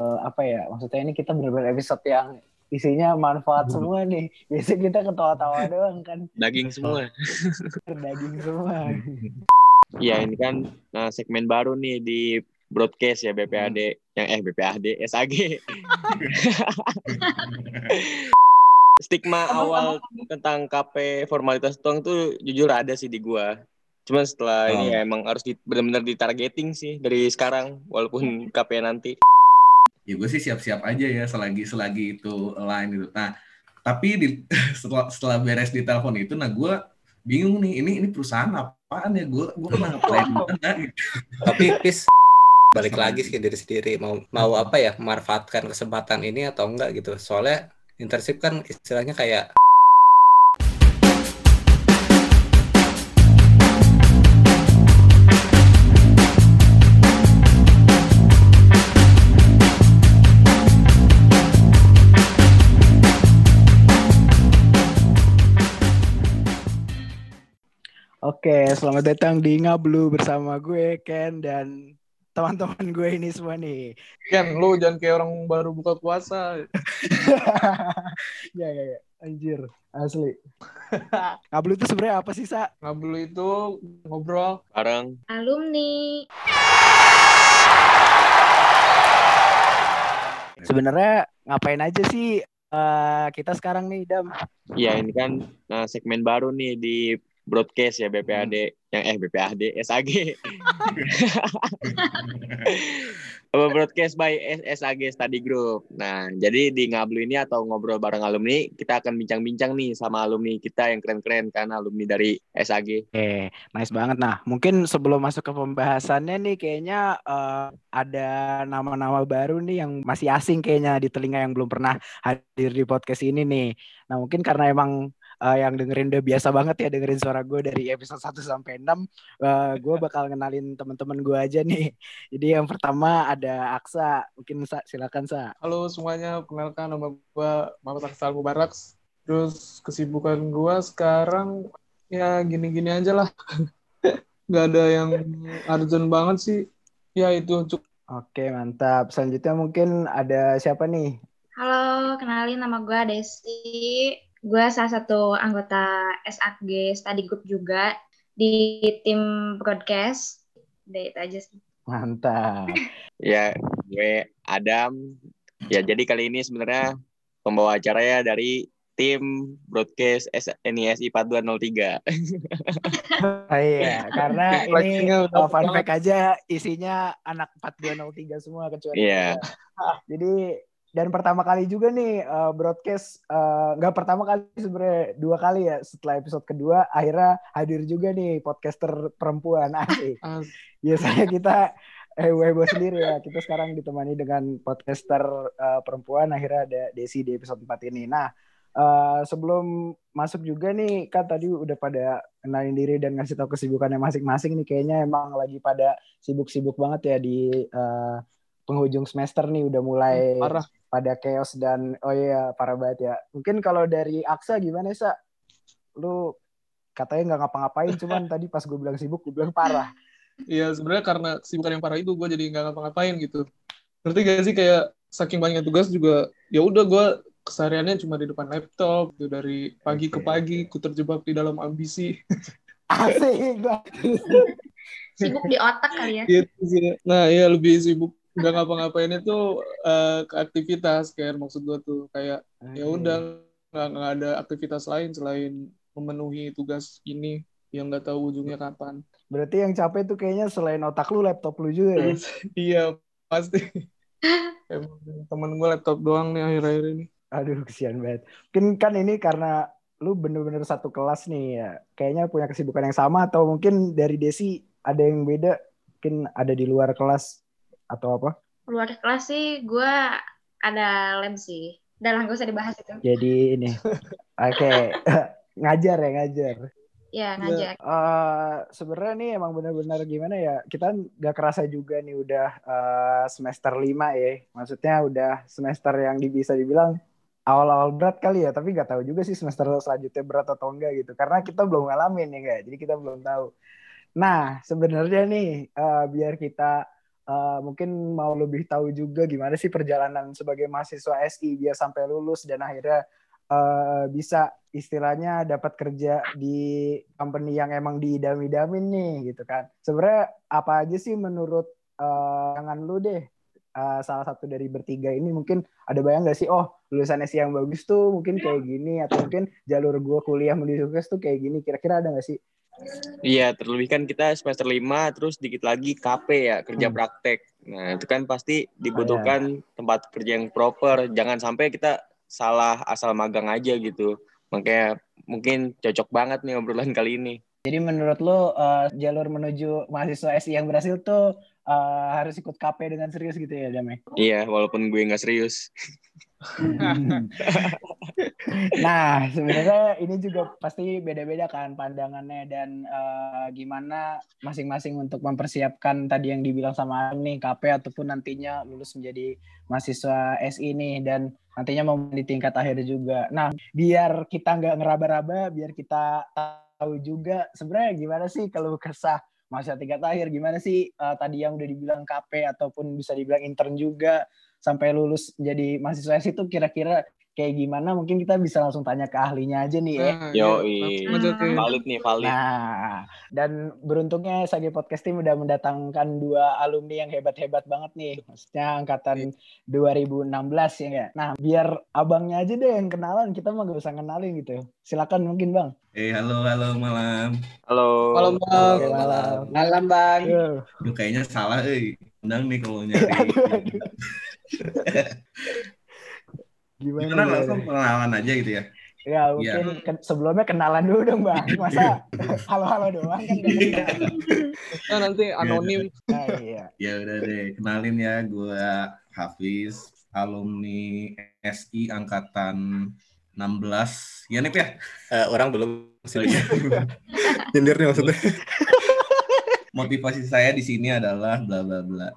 uh, apa ya maksudnya ini kita benar-benar episode yang isinya manfaat hmm. semua nih. Biasanya kita ketawa-tawa doang kan. Daging semua. Daging semua. Iya ini kan nah, segmen baru nih di broadcast ya BPAD hmm. yang eh BPAD SAG. Stigma awal tentang KP formalitas tuang tuh jujur ada sih di gua. Cuman setelah oh. ini ya emang harus di, benar-benar ditargeting sih dari sekarang walaupun KP nanti. Ya gue sih siap-siap aja ya selagi selagi itu lain gitu. Nah, tapi di, setelah setelah beres di telepon itu nah gue bingung nih ini ini perusahaan apaan ya? Gue gue pernah ngapain mana gitu. Tapi pis balik lagi sih diri sendiri. Mau mau apa ya? Memanfaatkan kesempatan ini atau enggak gitu. Soalnya internship kan istilahnya kayak Oke, selamat datang di Ngablu bersama gue Ken dan teman-teman gue ini semua nih. Ken, lu jangan kayak orang baru buka puasa. ya, ya, ya. Anjir, asli. Ngablu itu sebenarnya apa sih, Sa? Ngablu itu ngobrol bareng alumni. Sebenarnya ngapain aja sih uh, kita sekarang nih, Dam? Iya, ini kan uh, segmen baru nih di broadcast ya BPAD hmm. yang eh BPAD SAG broadcast by SAG Study Group. Nah, jadi di Ngablu ini atau ngobrol bareng alumni, kita akan bincang-bincang nih sama alumni kita yang keren-keren kan alumni dari SAG. Eh, nice banget. Nah, mungkin sebelum masuk ke pembahasannya nih kayaknya uh, ada nama-nama baru nih yang masih asing kayaknya di telinga yang belum pernah hadir di podcast ini nih. Nah, mungkin karena emang uh, yang dengerin udah biasa banget ya dengerin suara gue dari episode 1 sampai 6 uh, gue bakal kenalin teman-teman gue aja nih. Jadi yang pertama ada Aksa. Mungkin Sa, silakan Sa. Halo semuanya kenalkan nama gue Muhammad Aksal Mubarak. Terus kesibukan gue sekarang ya gini-gini aja lah. Nggak ada yang urgent banget sih. Ya itu cukup oke mantap. Selanjutnya mungkin ada siapa nih? Halo kenalin nama gue Desi gue salah satu anggota SAG Study Group juga di tim broadcast. Udah itu aja sih. Mantap. ya, gue Adam. Ya, jadi kali ini sebenarnya pembawa acara ya dari tim broadcast NISI 4203. oh, iya, karena ini oh, fun fact aja isinya anak 4203 semua kecuali. Iya. Yeah. Jadi dan pertama kali juga nih uh, broadcast uh, nggak pertama kali sebenarnya dua kali ya setelah episode kedua akhirnya hadir juga nih podcaster perempuan asik. Biasanya kita eh heboh sendiri ya. Kita sekarang ditemani dengan podcaster uh, perempuan akhirnya ada Desi di episode 4 ini. Nah, uh, sebelum masuk juga nih kan tadi udah pada kenalin diri dan ngasih tahu kesibukannya masing-masing nih kayaknya emang lagi pada sibuk-sibuk banget ya di uh, penghujung semester nih udah mulai parah pada chaos dan oh iya parah banget ya. Mungkin kalau dari Aksa gimana sa? Lu katanya nggak ngapa-ngapain, cuman tadi pas gue bilang sibuk, gue bilang parah. Iya sebenarnya karena sibukan yang parah itu gue jadi nggak ngapa-ngapain gitu. Ngerti gak sih kayak saking banyaknya tugas juga ya udah gue kesehariannya cuma di depan laptop gitu dari pagi ke pagi ku terjebak di dalam ambisi. Asik sibuk di otak kali ya. Gitu sih. Nah, iya lebih sibuk nggak ngapa-ngapain itu uh, ke aktivitas kayak maksud gue tuh kayak ya udah nggak nggak ada aktivitas lain selain memenuhi tugas ini yang nggak tahu ujungnya kapan. Berarti yang capek tuh kayaknya selain otak lu laptop lu juga ya? iya pasti. Emang temen gue laptop doang nih akhir-akhir ini. Aduh kesian banget. Mungkin kan ini karena lu bener-bener satu kelas nih ya. Kayaknya punya kesibukan yang sama atau mungkin dari Desi ada yang beda. Mungkin ada di luar kelas atau apa? Luar kelas sih gue ada lem sih. Udah lah, gak usah dibahas itu. Jadi ini. Oke. Okay. ngajar ya, ngajar. Ya, ngajar. Uh, Sebenarnya nih emang benar-benar gimana ya, kita gak kerasa juga nih udah uh, semester lima ya. Maksudnya udah semester yang bisa dibilang awal-awal berat kali ya, tapi gak tahu juga sih semester selanjutnya berat atau enggak gitu. Karena kita belum ngalamin ya, enggak. Jadi kita belum tahu. Nah, sebenarnya nih, uh, biar kita eh, mungkin mau lebih tahu juga gimana sih perjalanan sebagai mahasiswa SI biar sampai lulus dan akhirnya eh, bisa istilahnya dapat kerja di company yang emang diidam-idamin nih gitu kan. Sebenarnya apa aja sih menurut jangan lu deh eh, salah satu dari bertiga ini mungkin ada bayang gak sih oh lulusan SI yang bagus tuh mungkin kayak gini atau mungkin jalur gue kuliah menuju sukses tuh kayak gini kira-kira ada gak sih? Iya, terlebih kan kita semester 5 terus dikit lagi KP ya, kerja Hmm. praktek. Nah, itu kan pasti dibutuhkan tempat kerja yang proper. Jangan sampai kita salah asal magang aja gitu. Makanya mungkin cocok banget nih obrolan kali ini. Jadi menurut lo eh, jalur menuju mahasiswa SI yang berhasil tuh eh, harus ikut KP dengan serius gitu ya Dame? Iya, walaupun gue nggak serius. nah sebenarnya ini juga pasti beda-beda kan pandangannya dan eh, gimana masing-masing untuk mempersiapkan tadi yang dibilang sama nih KP ataupun nantinya lulus menjadi mahasiswa SI nih dan nantinya mau di tingkat akhir juga. Nah biar kita nggak ngeraba-raba, biar kita tahu juga sebenarnya gimana sih kalau kesah masa tingkat akhir gimana sih eh, tadi yang udah dibilang KP ataupun bisa dibilang intern juga sampai lulus jadi mahasiswa SI itu kira-kira kayak gimana mungkin kita bisa langsung tanya ke ahlinya aja nih ya. Nah, Yo, iya, aja tuh. valid nih, valid. Nah, dan beruntungnya Sagi Podcast Team udah mendatangkan dua alumni yang hebat-hebat banget nih. Maksudnya angkatan 2016 ya nggak? Nah, biar abangnya aja deh yang kenalan, kita mah gak usah kenalin gitu. Silakan mungkin bang. Eh, halo, halo, malam. Halo. Malam bang. Oke, malam. Malam bang. Duh, kayaknya salah, eh. Undang nih kalau nyari. Gimana, Gimana langsung pengenalan aja gitu ya? Ya mungkin ken- sebelumnya kenalan dulu dong bang. Masa halo-halo doang kan. Nah, nanti anonim. Nah, iya. Ya udah deh, kenalin ya, gue Hafiz, alumni SI angkatan 16. Ya nih ya? Eh, orang belum Oh, iya. nyindir nih maksudnya. Motivasi saya di sini adalah bla bla bla.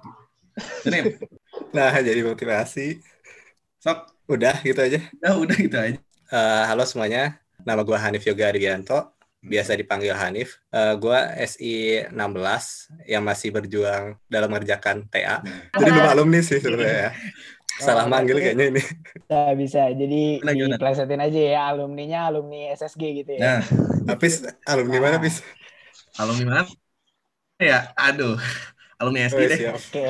Nih, Nah, jadi motivasi. sok, Udah gitu aja. udah udah gitu aja. Eh, halo semuanya. Nama gua Hanif Yoga Arianto. Biasa dipanggil Hanif. Eh, gua SI 16 yang masih berjuang dalam mengerjakan TA. Jadi belum alumni sih sebenarnya ya. Salah Oh, manggil berarti- kayaknya ini. Bisa, bisa. Jadi diplesetin aja ya alumninya alumni SSG gitu ya. Nah, Habis alumni mana, Pis? alumni mana? Ya, aduh. Alumni SI Oh, deh. Oke,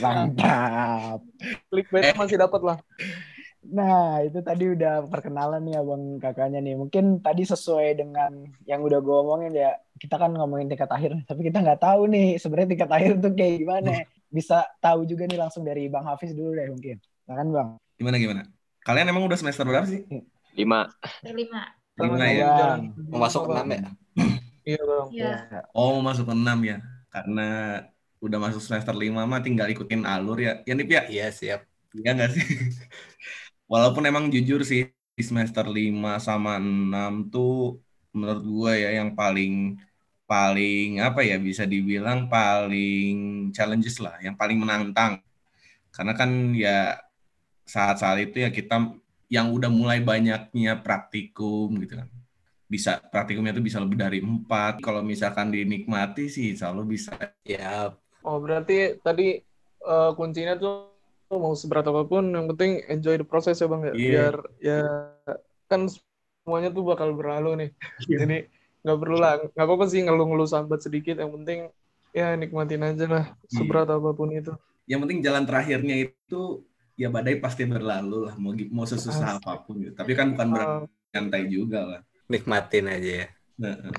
mantap. Clickbait masih dapat lah. Nah, itu tadi udah perkenalan nih abang kakaknya nih. Mungkin tadi sesuai dengan yang udah gue omongin ya. Kita kan ngomongin tingkat akhir, tapi kita nggak tahu nih sebenarnya tingkat akhir tuh kayak gimana. Bisa tahu juga nih langsung dari Bang Hafiz dulu deh mungkin. Nah kan Bang? Gimana gimana? Kalian emang udah semester berapa sih? Lima. Lima. Lima ya? Mau masuk enam ya? Iya bang. Iya. Oh, mau masuk ke 6 ya. Karena udah masuk semester 5 mah tinggal ikutin alur ya. Ya Nip ya? Iya, siap. Iya nggak sih? Walaupun emang jujur sih di semester 5 sama 6 tuh menurut gue ya yang paling paling apa ya bisa dibilang paling challenges lah, yang paling menantang. Karena kan ya saat-saat itu ya kita yang udah mulai banyaknya praktikum gitu kan. Bisa praktikumnya tuh bisa lebih dari empat. Kalau misalkan dinikmati sih selalu bisa. Ya, Oh berarti tadi eh, kuncinya tuh mau seberat apa pun yang penting enjoy the process ya bang ya. Iya. Biar ya kan semuanya tuh bakal berlalu nih. Jadi nggak perlu lah, nggak apa-apa sih ngeluh-ngeluh sambat sedikit. Yang penting ya nikmatin aja lah seberat apa pun itu. Yang penting jalan terakhirnya itu ya badai pasti berlalu lah mau mau sesusah Pasti. apa pun gitu. Tapi kan bukan berarti nyantai juga lah. nikmatin aja ya. Nah.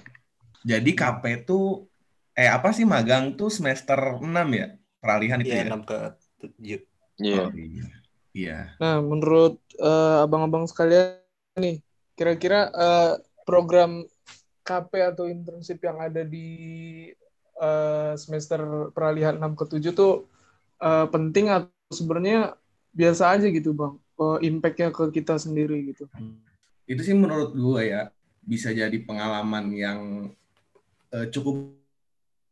Jadi KP tuh eh apa sih magang tuh semester 6 ya? Peralihan itu Iya, ya? 6 ke 7. Iya. Oh, iya. Iya. Nah, menurut eh, abang-abang sekalian nih, kira-kira eh, program KP atau internship yang ada di eh, semester peralihan 6 ke 7 tuh eh, penting atau sebenarnya biasa aja gitu, Bang? Eh, impact-nya ke kita sendiri gitu. Itu sih menurut gue ya bisa jadi pengalaman yang eh, cukup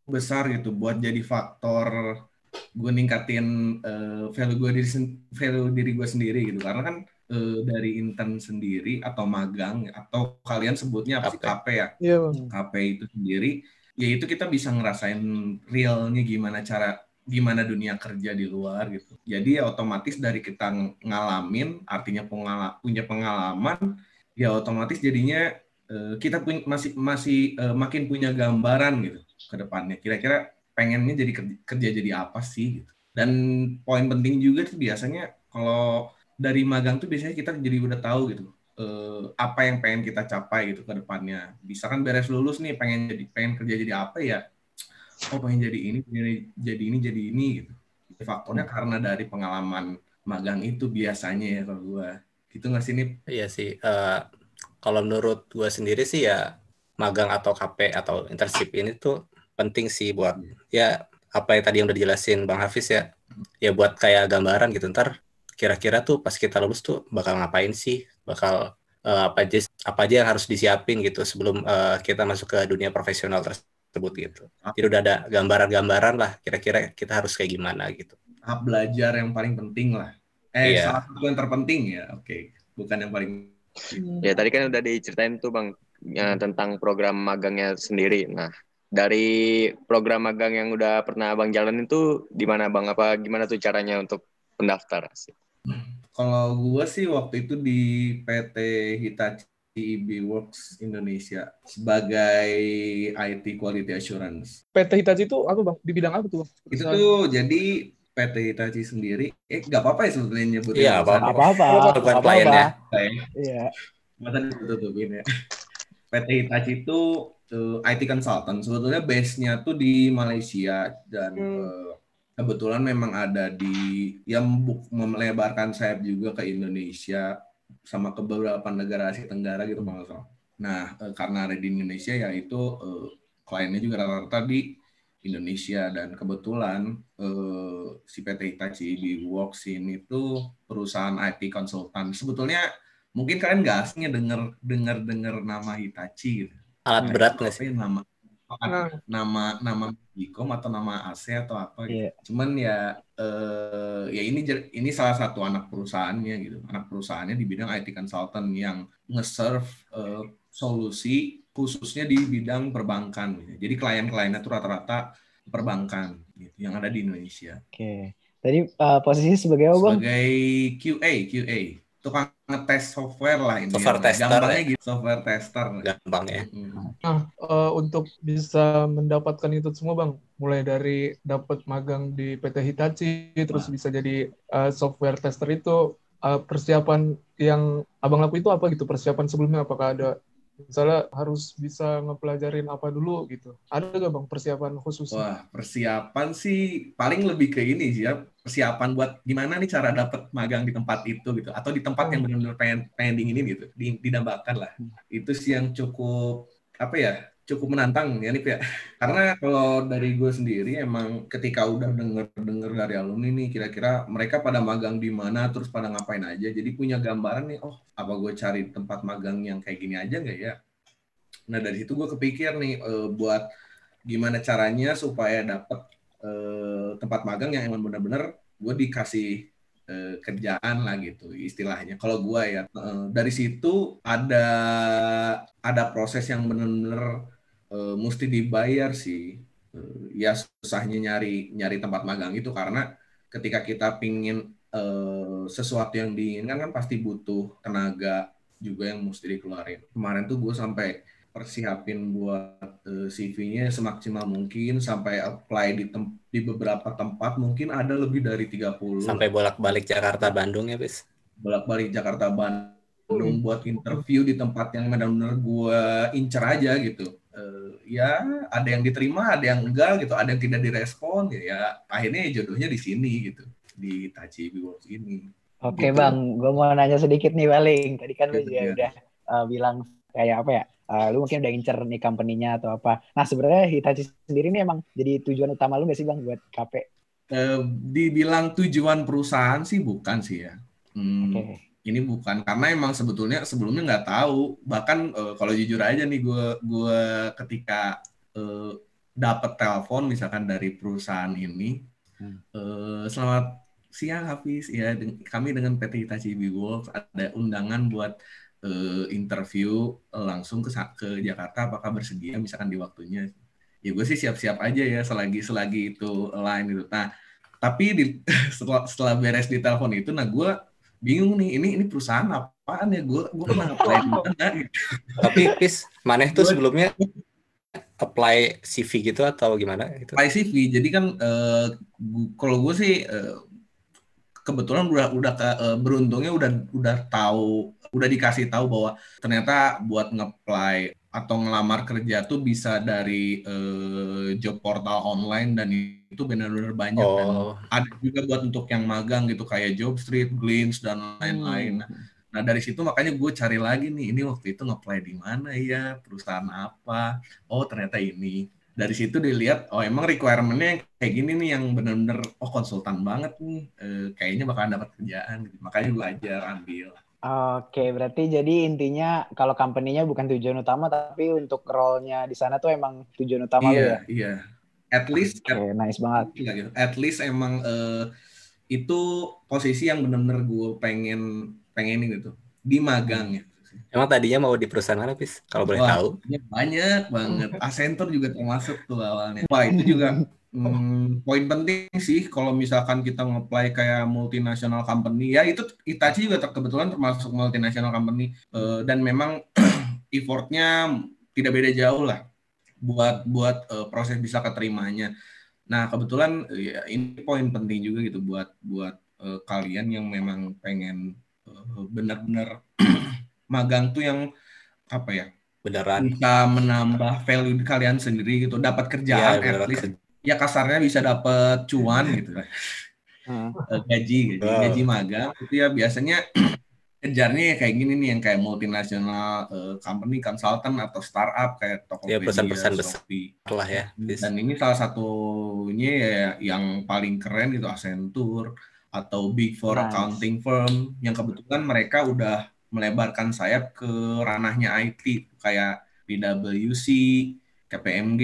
besar gitu buat jadi faktor gue ningkatin eh, value gue diri value diri gue sendiri gitu karena kan eh, dari intern sendiri atau magang atau kalian sebutnya apa sih KP. Ya Iya, Bang. KP itu sendiri, ya itu kita bisa ngerasain realnya gimana cara gimana dunia kerja di luar gitu. Jadi ya otomatis dari kita ngalamin, artinya pengala punya pengalaman, ya otomatis jadinya uh, kita punya, masih masih uh, makin punya gambaran gitu ke depannya. Kira-kira pengennya jadi kerja, kerja jadi apa sih gitu. Dan poin penting juga tuh biasanya kalau dari magang tuh biasanya kita jadi udah tahu gitu uh, apa yang pengen kita capai gitu ke depannya. Bisa kan beres lulus nih pengen jadi pengen kerja jadi apa ya? Oh pengen jadi ini, jadi, jadi ini, jadi ini gitu. Faktornya karena dari pengalaman magang itu biasanya ya kalau gue gitu nggak sih nih? Iya sih. Uh, kalau menurut gue sendiri sih ya magang atau KP atau internship ini tuh penting sih buat ya apa yang tadi yang udah dijelasin Bang Hafiz ya ya buat kayak gambaran gitu ntar kira-kira tuh pas kita lulus tuh bakal ngapain sih bakal uh, apa aja apa aja yang harus disiapin gitu sebelum uh, kita masuk ke dunia profesional tersebut gitu. Jadi udah ada gambaran-gambaran lah kira-kira kita harus kayak gimana gitu. Tahap belajar yang paling penting lah. Eh iya. salah satu yang terpenting ya. Oke, okay. bukan yang paling Ya tadi kan udah diceritain tuh Bang ya, tentang program magangnya sendiri. Nah, dari program magang yang udah pernah Bang jalanin tuh di mana Bang? Apa gimana tuh caranya untuk pendaftar? Sih? Kalau gue sih waktu itu di PT Hitachi IB Works Indonesia sebagai IT Quality Assurance. PT Hitachi itu apa bang? Di bidang apa tuh? Itu tuh jadi PT Hitachi sendiri, eh nggak apa-apa ya sebetulnya nyebut. Iya, apa-apa. Bukan kliennya. Iya. Masa ditutupin ya. PT Hitachi itu eh, IT consultant. Sebetulnya base-nya tuh di Malaysia dan hmm. uh, kebetulan memang ada di yang melebarkan sayap juga ke Indonesia sama ke beberapa negara Asia Tenggara gitu Bang Nah, e, karena ada di Indonesia ya itu e, kliennya juga rata-rata di Indonesia dan kebetulan e, si PT Hitachi di Worksin itu perusahaan IT konsultan. Sebetulnya mungkin kalian nggak asingnya dengar dengar dengar nama Hitachi gitu. Alat nah, berat nggak sih? Nama nah. nama nama Bikom atau nama AC atau apa gitu. Yeah. Cuman ya eh, ya ini ini salah satu anak perusahaannya gitu. Anak perusahaannya di bidang IT consultant yang nge-serve eh, solusi khususnya di bidang perbankan. Gitu. Jadi klien-kliennya tuh rata-rata perbankan gitu yang ada di Indonesia. Oke. Okay. Tadi uh, posisinya sebagai apa, Bang? Sebagai QA, QA tukang ngetes software lah ini. Software tester. Gampangnya ya? gitu, software tester. Gampang ya. Nah, uh, untuk bisa mendapatkan itu semua Bang, mulai dari dapat magang di PT Hitachi, nah. terus bisa jadi uh, software tester itu, uh, persiapan yang Abang laku itu apa gitu? Persiapan sebelumnya apakah ada misalnya harus bisa ngepelajarin apa dulu gitu. Ada gak bang persiapan khusus? Wah persiapan sih paling lebih ke ini sih ya persiapan buat gimana nih cara dapat magang di tempat itu gitu atau di tempat yang hmm. benar-benar pengen pengen dinginin gitu didambakan lah. Hmm. Itu sih yang cukup apa ya cukup menantang ya nih ya. Karena kalau dari gue sendiri emang ketika udah denger denger dari alumni nih kira-kira mereka pada magang di mana terus pada ngapain aja. Jadi punya gambaran nih oh apa gue cari tempat magang yang kayak gini aja nggak ya? Nah dari situ gue kepikir nih uh, buat gimana caranya supaya dapet uh, tempat magang yang emang benar-benar gue dikasih uh, kerjaan lah gitu istilahnya. Kalau gue ya uh, dari situ ada ada proses yang benar-benar uh, mesti dibayar sih ya susahnya nyari nyari tempat magang itu karena ketika kita pingin sesuatu yang diinginkan kan pasti butuh tenaga juga yang mesti dikeluarin kemarin tuh gue sampai persiapin buat uh, CV-nya semaksimal mungkin sampai apply di tem di beberapa tempat mungkin ada lebih dari 30 sampai bolak-balik Jakarta Bandung ya bis bolak-balik Jakarta Bandung hmm. buat interview di tempat yang benar-benar gue incer aja gitu uh, ya ada yang diterima, ada yang enggak gitu, ada yang tidak direspon ya, ya akhirnya jodohnya di sini gitu di Tachi Works ini. Oke gitu. bang, gue mau nanya sedikit nih paling. Tadi kan lu juga ya. udah uh, bilang kayak apa ya? Uh, lu mungkin udah incer nih company-nya atau apa. Nah sebenarnya Hitachi sendiri nih emang jadi tujuan utama lu gak sih bang buat KP? Uh, dibilang tujuan perusahaan sih bukan sih ya. Hmm, okay ini bukan karena emang sebetulnya sebelumnya nggak tahu bahkan uh, kalau jujur aja nih gue gue ketika uh, dapat telepon misalkan dari perusahaan ini hmm. uh, selamat siang Hafiz ya kami dengan PT Hitachi Works ada undangan buat uh, interview uh, langsung ke ke Jakarta apakah bersedia misalkan di waktunya ya gue sih siap-siap aja ya selagi selagi itu align gitu. Nah, tapi di, setelah setelah beres di telepon itu, nah gue bingung nih, ini ini perusahaan apaan ya? Gue gue pernah apply di mana gitu. Tapi Pis, Maneh tuh sebelumnya apply CV gitu atau gimana? Gitu. Apply CV, jadi kan uh, kalau gue sih uh, kebetulan udah udah ke, uh, beruntungnya udah udah tahu udah dikasih tahu bahwa ternyata buat ngeplay atau ngelamar kerja tuh bisa dari uh, job portal online dan itu benar-benar banyak oh. dan ada juga buat untuk yang magang gitu kayak Jobstreet, Glints dan lain-lain. Hmm. Nah dari situ makanya gue cari lagi nih ini waktu itu ngeplay di mana ya perusahaan apa? Oh ternyata ini dari situ dilihat oh emang requirementnya kayak gini nih yang bener-bener oh konsultan banget nih e, kayaknya bakalan dapat kerjaan gitu. makanya gue ajar ambil Oke, berarti jadi intinya kalau company-nya bukan tujuan utama, tapi untuk role-nya di sana tuh emang tujuan utama iya, ya? Iya, At least, okay, at, nice banget. Gitu. At least emang uh, itu posisi yang bener-bener gue pengen pengen gitu di magang ya. Emang tadinya mau di perusahaan mana, Pis? Kalau boleh tahu. Banyak banget. Accenture juga termasuk tuh awalnya. Wah, itu juga hmm, poin penting sih kalau misalkan kita nge-apply kayak multinational company. Ya itu Itachi juga kebetulan termasuk multinational company. Uh, dan memang effortnya tidak beda jauh lah buat buat uh, proses bisa keterimanya. Nah, kebetulan ya, ini poin penting juga gitu buat buat uh, kalian yang memang pengen benar-benar magang tuh yang apa ya beneran. bisa menambah value di kalian sendiri gitu. Dapat kerjaan ya, at least ya kasarnya bisa dapat cuan gitu. Hmm. Eh, gaji gaji magang itu ya. Biasanya kejarnya ya kayak gini nih yang kayak multinasional uh, company consultant atau startup kayak Tokopedia, ya, pesan-pesan besar lah ya. Dan ini salah satunya ya yang paling keren itu Accenture atau Big Four nice. accounting firm yang kebetulan mereka udah melebarkan sayap ke ranahnya IT kayak PwC, KPMG,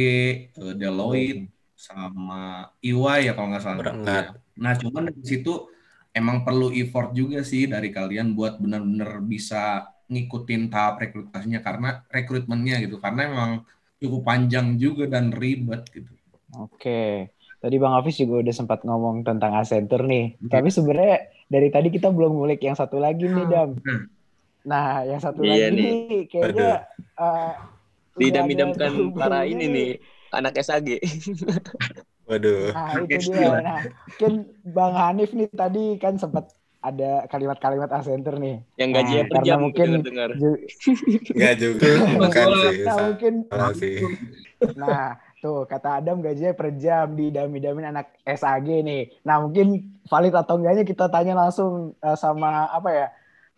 eh, Deloitte, sama EY ya kalau nggak salah. Ya. Nah cuman di situ emang perlu effort juga sih dari kalian buat benar-benar bisa ngikutin tahap rekrutasinya karena rekrutmennya gitu karena emang cukup panjang juga dan ribet gitu. Oke. Tadi Bang Hafiz juga udah sempat ngomong tentang Accenture nih. Hmm. Tapi sebenarnya dari tadi kita belum ngulik yang satu lagi nih, hmm. Dam. Hmm. Nah, yang satu iya lagi nih, kayaknya uh, didam-idamkan para ini nih anak SAG. Waduh. Nah, itu dia. Nah, mungkin Bang Hanif nih tadi kan sempat ada kalimat-kalimat Accenture nih. Yang gajinya nah, per jam mungkin dengar. Enggak juga. Bukan sih. Nah, mungkin Nah, tuh kata Adam gajinya per jam di dami-damin anak SAG nih. Nah, mungkin valid atau enggaknya kita tanya langsung uh, sama apa ya?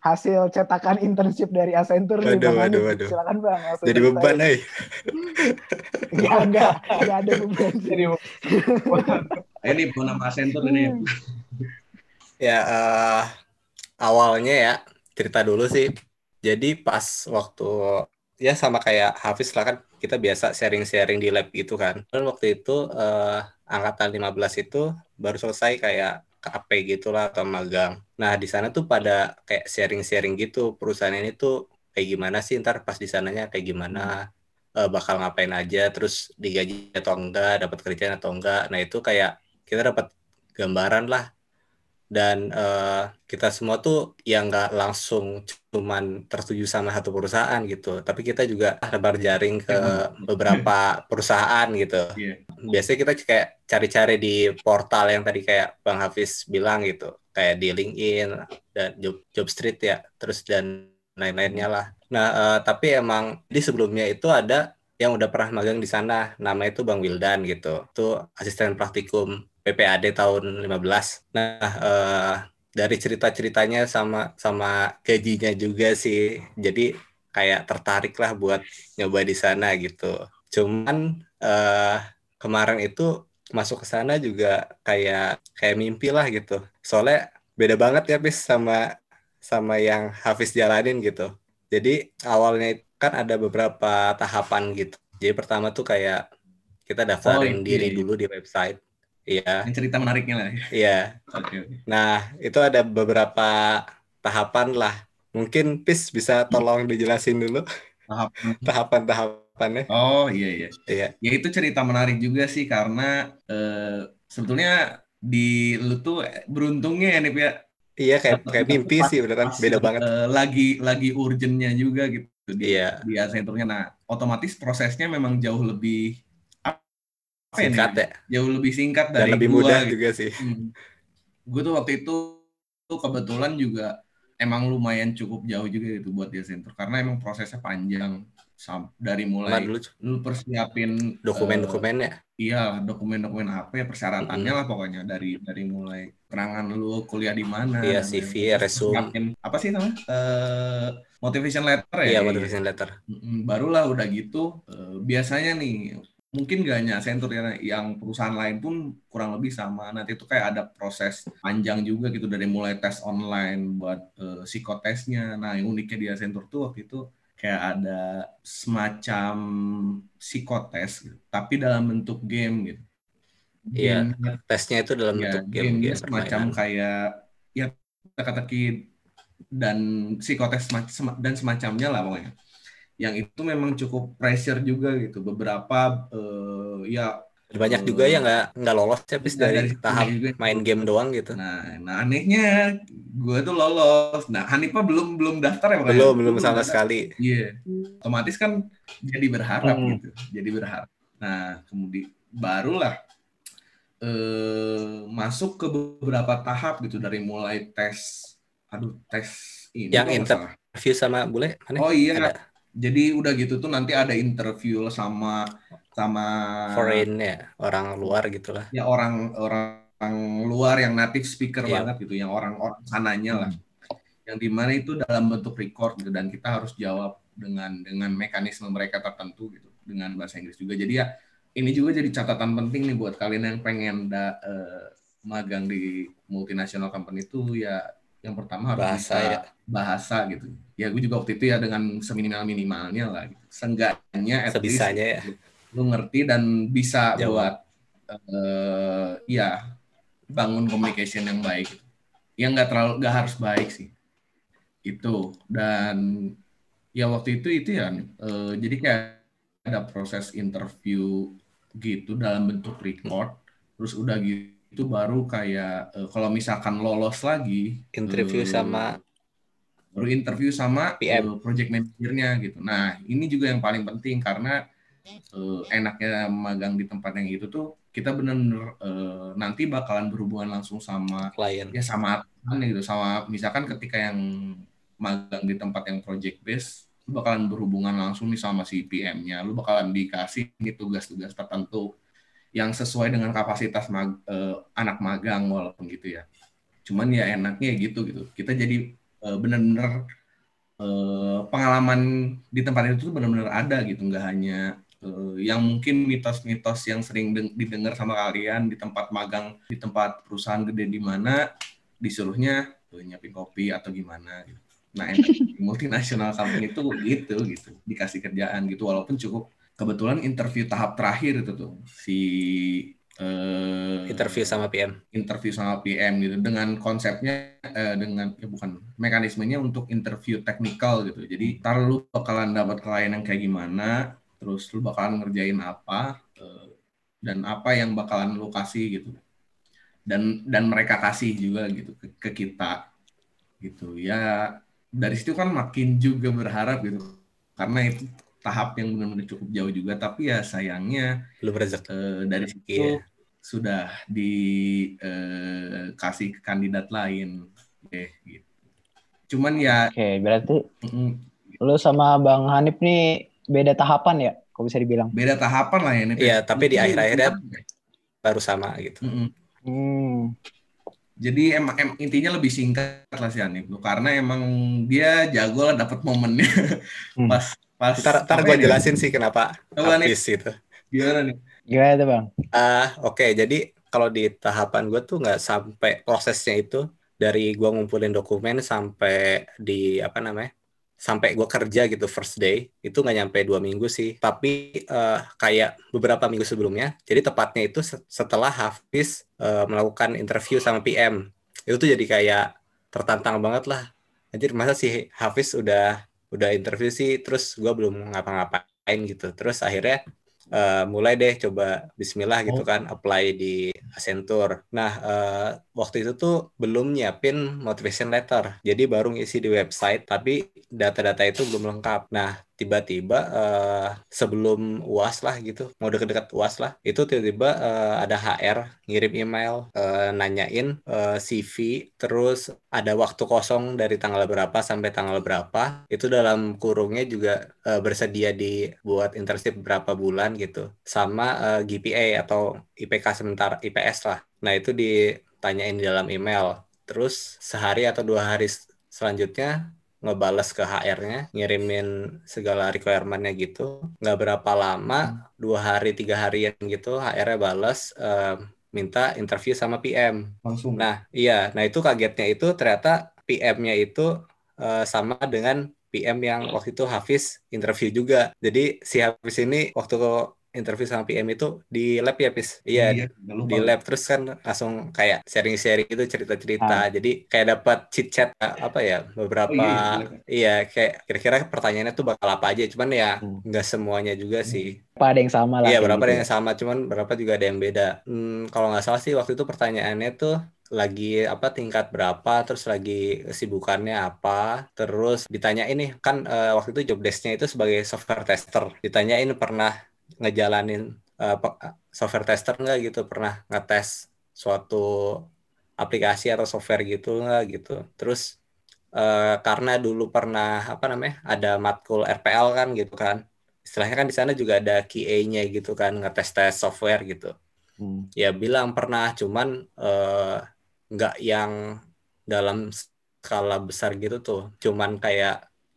Hasil cetakan internship dari Accenture nih Bang waduh, waduh. Silakan Bang. Jadi beban nih. Enggak, enggak, enggak ada beban. Jadi ini mau nama Accenture ini. ya uh, awalnya ya cerita dulu sih. Jadi pas waktu ya sama kayak Hafiz lah kan kita biasa sharing-sharing di lab gitu kan. Dan waktu itu uh, angkatan 15 itu baru selesai kayak KP gitulah atau magang. Nah di sana tuh pada kayak sharing-sharing gitu. Perusahaan ini tuh kayak gimana sih? Ntar pas di sananya kayak gimana? Uh, bakal ngapain aja? Terus digaji atau enggak? Dapat kerjaan atau enggak. Nah itu kayak kita dapat gambaran lah dan uh, kita semua tuh yang nggak langsung cuman tertuju sama satu perusahaan gitu. Tapi kita juga lebar jaring ke beberapa perusahaan gitu. Yeah. biasanya kita kayak cari-cari di portal yang tadi kayak bang Hafiz bilang gitu. Kayak di LinkedIn dan Job, Job Street ya terus dan lain-lainnya lah. Nah uh, tapi emang di sebelumnya itu ada yang udah pernah magang di sana. Namanya itu Bang Wildan gitu. Itu asisten praktikum PPAD tahun 15. Nah, uh, dari cerita-ceritanya sama sama gajinya juga sih. Jadi kayak tertarik lah buat nyoba di sana gitu. Cuman uh, kemarin itu masuk ke sana juga kayak kayak mimpi lah gitu. Soalnya beda banget ya bis sama sama yang Hafiz jalanin gitu. Jadi awalnya kan ada beberapa tahapan gitu. Jadi pertama tuh kayak kita daftarin oh, diri iya. dulu di website Iya. Yang cerita menariknya lah. Iya. Oke. Okay, Nah, itu ada beberapa tahapan lah. Mungkin Pis bisa tolong dijelasin dulu. Tahapan-tahapan tahapannya. Oh iya iya. Iya. Ya itu cerita menarik juga sih karena eh, sebetulnya di lu tuh beruntungnya ya nih ya Iya kayak kayak mimpi sih beneran beda banget. eh, lagi lagi urgentnya juga gitu di Iya. di. Nah, otomatis prosesnya memang jauh lebih ya? Singkat ya. Jauh lebih singkat Dan dari lebih gua mudah gitu. juga sih. Gue tuh waktu itu tuh kebetulan juga emang lumayan cukup jauh juga gitu buat di Accenture karena emang prosesnya panjang dari mulai dulu lu persiapin eh, dokumen-dokumennya. iya dokumen-dokumen apa ya persyaratannya lah pokoknya dari dari mulai keterangan lu kuliah di mana Iya, CV, resume. Apa sih namanya Eh, motivation letter ya Iya, motivation letter. Mm, barulah udah gitu eh, biasanya nih mungkin gak hanya Accenture ya yang perusahaan lain pun kurang lebih sama nanti itu kayak ada proses panjang juga gitu dari mulai tes online buat eh, psikotesnya nah yang uniknya di Accenture tuh waktu itu kayak ada semacam psikotes gitu, tapi dalam bentuk game gitu Iya. Tesnya itu dalam ya bentuk game, gamenya game semacam permainan. kayak ya teka-teki dan psikotes dan semacamnya lah pokoknya yang itu memang cukup pressure juga gitu beberapa eh, ya Banyak juga yang nggak nggak lolos ya, bis dari dari tahap juga. main game doang gitu. nah nah anehnya gue tuh lolos nah Hanifa belum belum daftar ya makanya? Belum, belum Lu sama daftar? sekali. Iya, otomatis kan jadi berharap Hmm. gitu, jadi berharap. Nah, kemudian barulah eh masuk ke beberapa tahap gitu dari mulai tes, aduh tes ini Yang kok nggak inter- salah. Review sama bule mana? Oh iya, Ada jadi udah gitu tuh nanti ada interview sama sama foreign ya, orang luar gitulah. ya orang orang luar yang native speaker Iya. banget gitu, yang orang orang sananya lah, yang di mana itu dalam bentuk record gitu dan kita harus jawab dengan dengan mekanisme mereka tertentu gitu dengan bahasa Inggris juga. Jadi ya ini juga jadi catatan penting nih buat kalian yang pengen da, eh, magang di multinational company itu ya yang pertama harus Bahasa bisa ya. bahasa gitu. Ya gue juga waktu itu ya dengan seminimal minimalnya lah. Gitu. Seenggaknya at least Sebisanya ya. lu ngerti dan bisa Jawab. buat eh ya bangun communication yang baik yang nggak terlalu nggak harus baik sih itu dan ya waktu itu itu ya eh, jadi kayak ada proses interview gitu dalam bentuk record terus udah gitu baru kayak eh, kalau misalkan lolos lagi Interview eh, sama baru interview sama PM. eh, project manajernya gitu. Nah ini juga yang paling penting karena eh, enaknya magang di tempat yang itu tuh kita benar-benar eh, nanti bakalan berhubungan langsung sama klien. ya sama atasan gitu sama misalkan ketika yang magang di tempat yang project base lu bakalan berhubungan langsung nih sama si PM-nya lu bakalan dikasih nih tugas-tugas tertentu yang sesuai dengan kapasitas mag- eh, anak magang walaupun gitu ya cuman ya enaknya gitu gitu kita jadi eh, benar-benar eh, pengalaman di tempat itu tuh benar-benar ada gitu. Nggak hanya eh, yang mungkin mitos-mitos yang sering deng- didengar sama kalian di tempat magang di tempat perusahaan gede di mana disuruhnya eh, nyiapin kopi atau gimana? Gitu. Nah, multinasional company itu gitu gitu, dikasih kerjaan gitu walaupun cukup. Kebetulan interview tahap terakhir itu tuh si eh, Interview sama PM. interview sama PM gitu dengan konsepnya eh, dengan ya bukan mekanismenya untuk interview teknikal gitu. Jadi ntar lu bakalan dapat klien yang kayak gimana, terus lu bakalan ngerjain apa eh, dan apa yang bakalan lu kasih gitu. Dan dan mereka kasih juga gitu ke, ke kita gitu. Ya dari situ kan makin juga berharap gitu. Karena itu tahap yang benar-benar cukup jauh juga tapi ya sayangnya Belum rezeki. eh, dari situ Iya. Sudah dikasih ke kandidat lain deh gitu. Cuman ya Oke, berarti mm, lu sama Bang Hanif nih beda tahapan ya, kok bisa dibilang. beda tahapan lah ya ini. Iya, tapi di akhir-akhirnya baru sama gitu. Hmm. Jadi emang em- intinya lebih singkat lah si Hanif karena emang dia jago lah dapat momennya Hmm. pas pas Ntar, ntar gue ini? jelasin sih kenapa habis gitu. gimana nih? Gimana tuh Bang? Ah, oke. Jadi kalau di tahapan gue tuh nggak sampai prosesnya itu dari gue ngumpulin dokumen sampai di apa namanya, sampai gue kerja gitu first day itu nggak nyampe dua minggu sih. Tapi eh, kayak beberapa minggu sebelumnya. Jadi tepatnya itu se- setelah Hafiz eh, melakukan interview sama PM. Itu tuh jadi kayak tertantang banget lah. Anjir masa sih Hafiz udah udah interview sih, terus gue belum ngapa-ngapain ngapain gitu terus akhirnya uh, mulai deh coba Bismillah gitu Oh. kan apply di Accenture. Nah uh, waktu itu tuh belum nyiapin motivation letter, jadi baru ngisi di website tapi data-data itu belum lengkap. Nah tiba-tiba uh, sebelum uas lah gitu, mau deket-deket uas lah, itu tiba-tiba uh, ada HR ngirim email uh, nanyain uh, CV, terus ada waktu kosong dari tanggal berapa sampai tanggal berapa, itu dalam kurungnya juga uh, bersedia dibuat internship berapa bulan gitu, sama uh, GPA atau IPK sementara IPS lah. Nah itu ditanyain di dalam email. Terus sehari atau dua hari selanjutnya ngebales ke HR-nya, ngirimin segala requirement-nya gitu. Nggak berapa lama, dua hari, tiga harian gitu, HR-nya bales, uh, minta interview sama PM. langsung Nah, iya. Nah, itu kagetnya itu ternyata PM-nya itu uh, sama dengan PM yang waktu itu Hafiz interview juga. Jadi si Hafiz ini waktu interview sama PM itu di lab ya, Pis? Iya, lupa. di lab terus kan langsung kayak sharing-sharing itu cerita-cerita. Jadi kayak dapat chit chat apa ya beberapa Oh, iya, iya. iya kayak kira-kira pertanyaannya tuh bakal apa aja. Cuman ya Hmm. nggak semuanya juga sih. Apa ada yang sama lah. Iya, berapa ada gitu. yang sama, cuman berapa juga ada yang beda. Hmm, kalau nggak salah sih waktu itu pertanyaannya tuh lagi apa tingkat berapa, terus lagi kesibukannya apa, terus ditanya ini kan eh, waktu itu job desk-nya itu sebagai software tester. Ditanyain pernah ngejalanin pe- software tester nggak gitu, pernah ngetes suatu aplikasi atau software gitu nggak gitu. Terus eh, karena dulu pernah apa namanya ada matkul RPL kan gitu kan istilahnya kan di sana juga ada QA-nya gitu kan ngetes tes software gitu Hmm. ya bilang pernah cuman eh, nggak yang dalam skala besar gitu tuh cuman kayak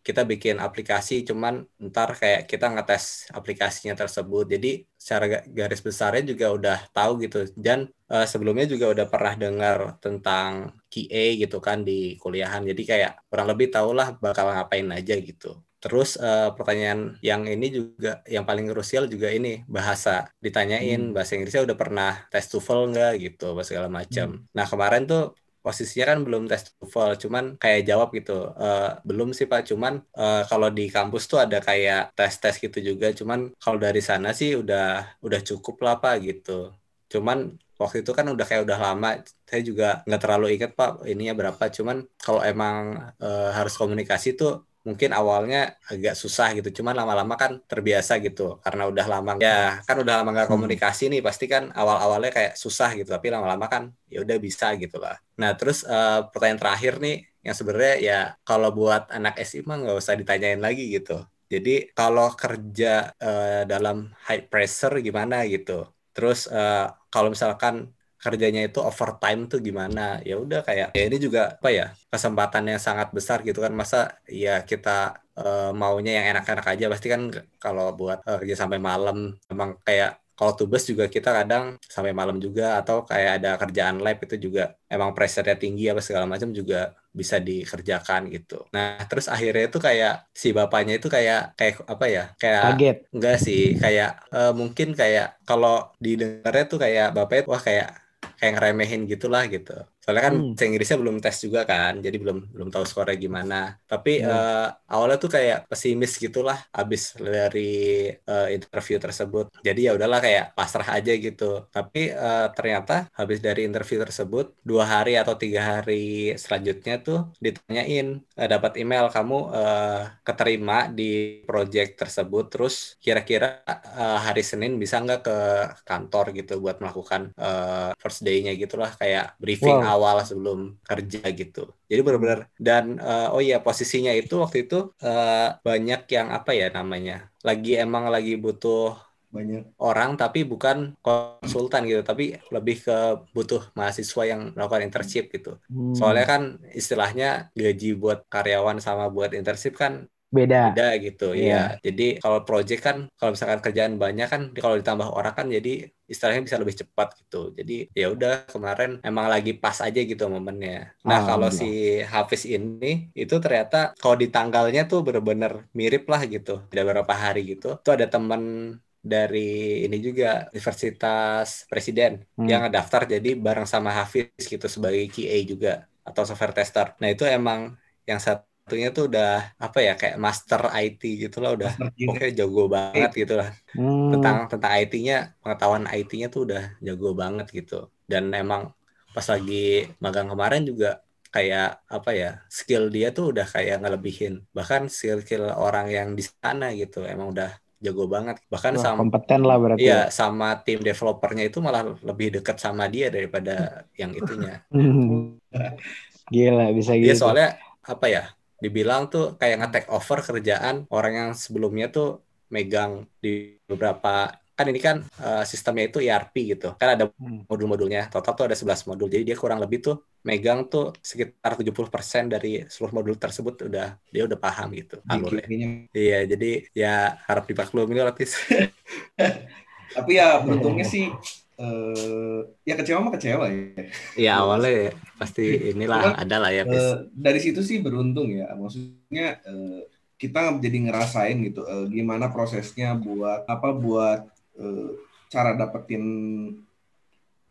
kita bikin aplikasi cuman ntar kayak kita ngetes aplikasinya tersebut jadi secara ga- garis besarnya juga udah tahu gitu dan eh, sebelumnya juga udah pernah dengar tentang QA gitu kan di kuliahan jadi kayak kurang lebih tahulah bakal ngapain aja gitu Terus eh, pertanyaan yang ini juga yang paling krusial juga ini bahasa. Ditanyain Hmm. bahasa Inggrisnya udah pernah tes TOEFL nggak gitu, apa segala macam. Nah kemarin tuh posisinya kan belum tes TOEFL, cuman kayak jawab gitu. "Eh, belum sih Pak, cuman eh, kalau di kampus tuh ada kayak tes-tes gitu juga, cuman kalau dari sana sih udah udah cukup lah Pak gitu. Cuman waktu itu kan udah kayak udah lama, saya juga nggak terlalu ingat Pak ininya berapa, cuman kalau emang eh, harus komunikasi tuh mungkin awalnya agak susah gitu cuman lama-lama kan terbiasa gitu. Karena udah lama ya kan udah lama nggak Hmm. komunikasi nih pasti kan awal-awalnya kayak susah gitu tapi lama-lama kan ya udah bisa gitu lah. Nah terus eh, pertanyaan terakhir nih yang sebenarnya ya kalau buat anak SI mah nggak usah ditanyain lagi gitu. Jadi kalau kerja eh, dalam high pressure gimana gitu? Terus eh, kalau misalkan kerjanya itu overtime tuh gimana ya udah kayak ya ini juga apa ya kesempatan yang sangat besar gitu kan masa ya kita eh, maunya yang enak-enak aja pasti kan kalau buat eh, kerja sampai malam emang kayak kalau tubes juga kita kadang sampai malam juga atau kayak ada kerjaan lab itu juga emang pressure-nya tinggi apa segala macam juga bisa dikerjakan gitu. Nah, terus akhirnya itu kayak si bapaknya itu kayak kayak apa ya? Kayak Kaget. Enggak sih, kayak eh, mungkin kayak kalau didengarnya tuh kayak bapaknya wah kayak kayak ngeremehin gitulah gitu. Soalnya kan Hmm. Inggrisnya belum tes juga kan, jadi belum belum tahu skornya gimana. Tapi Hmm. eh, awalnya tuh kayak pesimis gitulah abis dari eh, interview tersebut. Jadi ya udahlah kayak pasrah aja gitu. Tapi eh, ternyata habis dari interview tersebut dua hari atau tiga hari selanjutnya tuh ditanyain eh, dapat email kamu eh, keterima di project tersebut. Terus kira-kira eh, hari Senin bisa nggak ke kantor gitu buat melakukan eh, first day-nya gitulah kayak briefing Wow. Awal sebelum kerja gitu. Jadi benar-benar dan eh, oh iya posisinya itu waktu itu eh, banyak yang apa ya namanya lagi emang lagi butuh banyak orang tapi bukan konsultan gitu tapi lebih ke butuh mahasiswa yang melakukan internship gitu. Hmm. Soalnya kan istilahnya gaji buat karyawan sama buat internship kan beda. beda gitu Iya. ya. Jadi kalau project kan kalau misalkan kerjaan banyak kan kalau ditambah orang kan jadi istilahnya bisa lebih cepat gitu. Jadi ya udah kemarin emang lagi pas aja gitu momennya. Nah, kalau si Hafiz ini itu ternyata kalau di tanggalnya tuh bener-bener mirip lah gitu. Ada beberapa hari gitu. Itu ada teman dari ini juga Universitas Presiden Hmm. yang ngedaftar jadi bareng sama Hafiz gitu sebagai QA juga atau software tester. Nah, itu emang yang satu satunya tuh udah apa ya kayak master IT gitu lah udah pokoknya jago banget gitu lah Hmm. tentang tentang IT-nya pengetahuan IT-nya tuh udah jago banget gitu dan emang pas lagi magang kemarin juga kayak apa ya skill dia tuh udah kayak ngelebihin bahkan skill-skill orang yang di sana gitu emang udah jago banget bahkan Wah, sama kompeten lah berarti. iya sama tim developernya itu malah lebih dekat sama dia daripada yang itunya. Gila bisa gitu. Dia soalnya apa ya? Dibilang tuh kayak nge-take over kerjaan orang yang sebelumnya tuh megang di beberapa kan ini kan eh, sistemnya itu ERP gitu. Kan ada Hmm. modul-modulnya. Total tuh ada 11 modul. Jadi dia kurang lebih tuh megang tuh sekitar 70% dari seluruh modul tersebut udah dia udah paham gitu alurnya. Iya, jadi ya harap dimaklumi lah. Tapi ya beruntungnya sih eh ya kecewa mah kecewa ya. Iya awalnya ya, pasti inilah Cuman, ada lah ya. Eh, dari situ sih beruntung ya. Maksudnya eh, kita jadi ngerasain gitu eh, gimana prosesnya buat apa buat eh, cara dapetin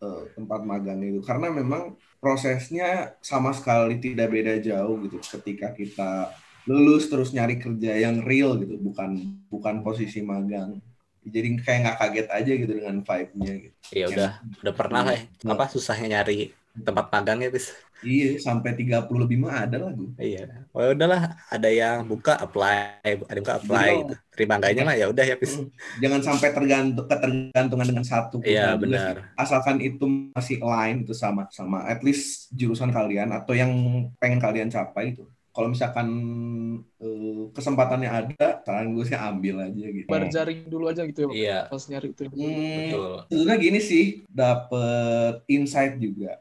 eh, tempat magang itu. Karena memang prosesnya sama sekali tidak beda jauh gitu ketika kita lulus terus nyari kerja yang real gitu, bukan bukan posisi magang. Jadi kayak nggak kaget aja gitu dengan vibe-nya gitu. Ya udah udah pernah lah ya. Nah. apa susahnya nyari tempat magangnya Tis. Iya, sampai 30 lebih mah ada lah gue. Iya. Oh ya udahlah, ada yang buka apply, ada yang buka apply Iya. gitu. Terima enggaknya mah ya udah ya, Pis. Jangan sampai tergantung ketergantungan dengan satu Iya, benar. Asalkan itu masih align itu sama sama at least jurusan kalian atau yang pengen kalian capai itu. Kalau misalkan eh, kesempatannya ada, saran gue sih ambil aja gitu. Berjaring dulu aja gitu ya Pak, Iya, pas nyari itu. Hmm, betul. sebenarnya gini sih, dapet insight juga.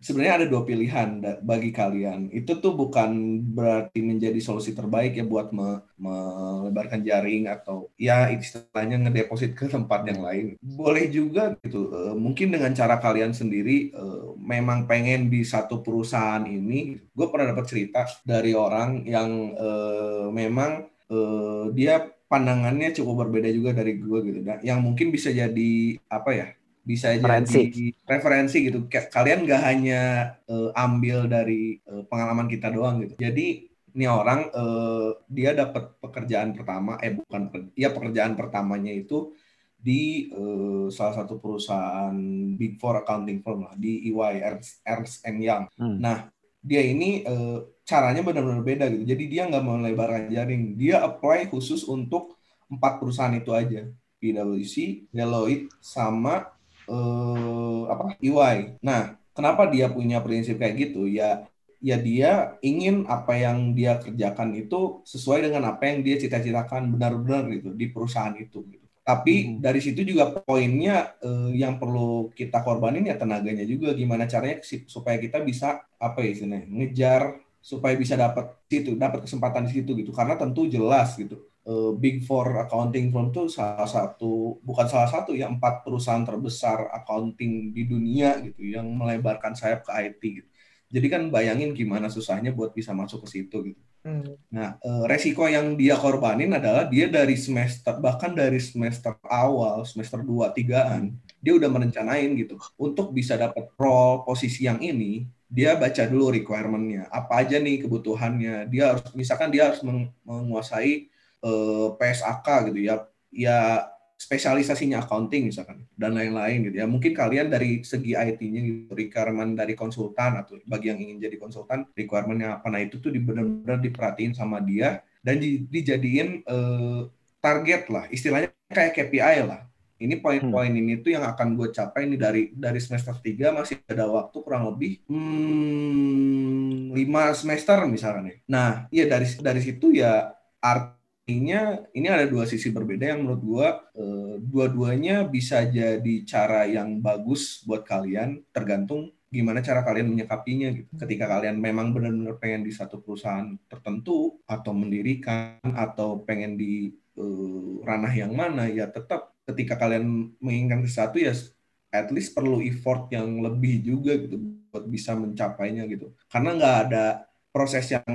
Sebenarnya ada dua pilihan bagi kalian. Itu tuh bukan berarti menjadi solusi terbaik ya buat me- melebarkan jaring atau ya istilahnya ngedeposit ke tempat yang lain. Boleh juga gitu. eh, mungkin dengan cara kalian sendiri eh, memang pengen di satu perusahaan ini. Gue pernah dapat cerita dari orang yang eh, memang eh, dia pandangannya cukup berbeda juga dari gue gitu. Nah, yang mungkin bisa jadi apa ya? Bisa Referensi. jadi referensi gitu. Kalian gak hanya eh, ambil dari eh, pengalaman kita doang gitu. Jadi ini orang eh, dia dapat pekerjaan pertama, eh bukan, ya pekerjaan pertamanya itu di eh, salah satu perusahaan Big Four accounting firm lah di EY Ernst, Ernst and Young. Hmm. Nah dia ini eh, caranya benar-benar beda gitu. Jadi dia nggak mau melebarkan jaring. Dia apply khusus untuk empat perusahaan itu aja. PwC, Deloitte, sama eh, apa EY. Nah, kenapa dia punya prinsip kayak gitu? Ya, ya dia ingin apa yang dia kerjakan itu sesuai dengan apa yang dia cita-citakan benar-benar gitu di perusahaan itu. Gitu. Tapi Hmm. dari situ juga poinnya eh, yang perlu kita korbanin ya tenaganya juga. Gimana caranya supaya kita bisa apa ya istilahnya ngejar supaya bisa dapat situ, dapat kesempatan di situ gitu. Karena tentu jelas gitu eh, Big Four accounting firm itu salah satu bukan salah satu ya empat perusahaan terbesar accounting di dunia gitu yang melebarkan sayap ke IT gitu. Jadi kan bayangin gimana susahnya buat bisa masuk ke situ gitu. Hmm. Nah, eh, resiko yang dia korbanin adalah dia dari semester bahkan dari semester awal, semester 2 3-an, dia udah merencanain gitu. Untuk bisa dapat role posisi yang ini, dia baca dulu requirement-nya. Apa aja nih kebutuhannya. Dia harus misalkan dia harus meng- menguasai eh, PSAK gitu ya. Ya spesialisasinya accounting misalkan dan lain-lain gitu ya. Mungkin kalian dari segi IT-nya gitu, requirement dari konsultan atau bagi yang ingin jadi konsultan requirement-nya apa. Nah, itu tuh benar-benar diperhatiin sama dia dan di- dijadiin eh, target lah. Istilahnya kayak KPI lah. Ini poin-poin ini tuh yang akan gue capai ini dari dari semester 3 masih ada waktu kurang lebih hmm, 5 semester misalkan ya. Nah, iya dari dari situ ya artinya ini ada dua sisi berbeda yang menurut gua eh, dua-duanya bisa jadi cara yang bagus buat kalian tergantung gimana cara kalian menyikapinya gitu. Ketika kalian memang benar-benar pengen di satu perusahaan tertentu atau mendirikan atau pengen di eh, ranah yang mana ya tetap ketika kalian menginginkan sesuatu ya at least perlu effort yang lebih juga gitu buat bisa mencapainya gitu. Karena nggak ada proses yang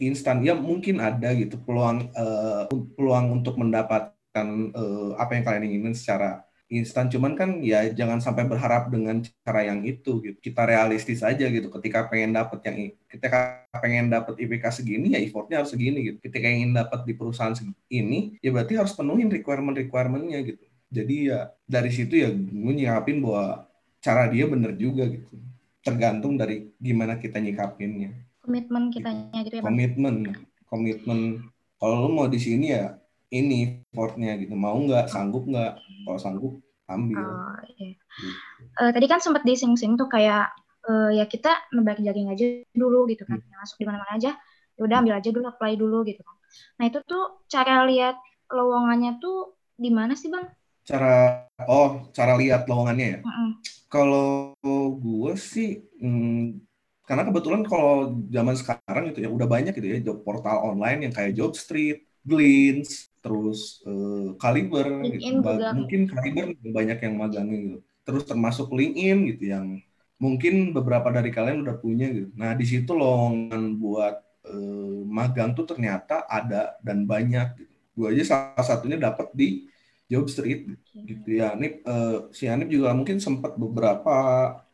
instan. Ya mungkin ada gitu peluang eh, peluang untuk mendapatkan eh, apa yang kalian inginkan secara instan. Cuman kan ya jangan sampai berharap dengan cara yang itu gitu. Kita realistis aja gitu. Ketika pengen dapat yang ketika pengen dapat IPK segini ya effortnya harus segini gitu. Ketika ingin dapat di perusahaan ini ya berarti harus penuhin requirement requirementnya gitu jadi ya dari situ ya gue nyikapin bahwa cara dia bener juga gitu. Tergantung dari gimana kita nyikapinnya. Komitmen kitanya gitu ya bang? Komitmen. Komitmen. Kalau lo mau di sini ya ini effortnya gitu. Mau nggak sanggup nggak? Kalau sanggup ambil. Oh, iya. Eh, tadi kan sempat dising-sing tuh kayak eh, ya kita ngebalik jaring aja dulu gitu kan. Yang Masuk di mana-mana aja. Ya udah ambil aja dulu, apply dulu gitu kan. Nah, itu tuh cara lihat lowongannya tuh di mana sih, Bang? Cara oh cara lihat lowongannya ya Mm-mm. kalau gue sih hmm, karena kebetulan kalau zaman sekarang gitu ya udah banyak gitu ya job portal online yang kayak Jobstreet, Glints, terus Caliber, LinkedIn gitu. Ba- mungkin Caliber banyak yang magangnya gitu. Terus termasuk LinkedIn gitu yang mungkin beberapa dari kalian udah punya gitu. Nah di situ lowongan buat eh, magang tuh ternyata ada dan banyak gitu. Gue aja salah satunya dapat di Jobstreet gitu ya. Nip, eh, si Anip juga mungkin sempat beberapa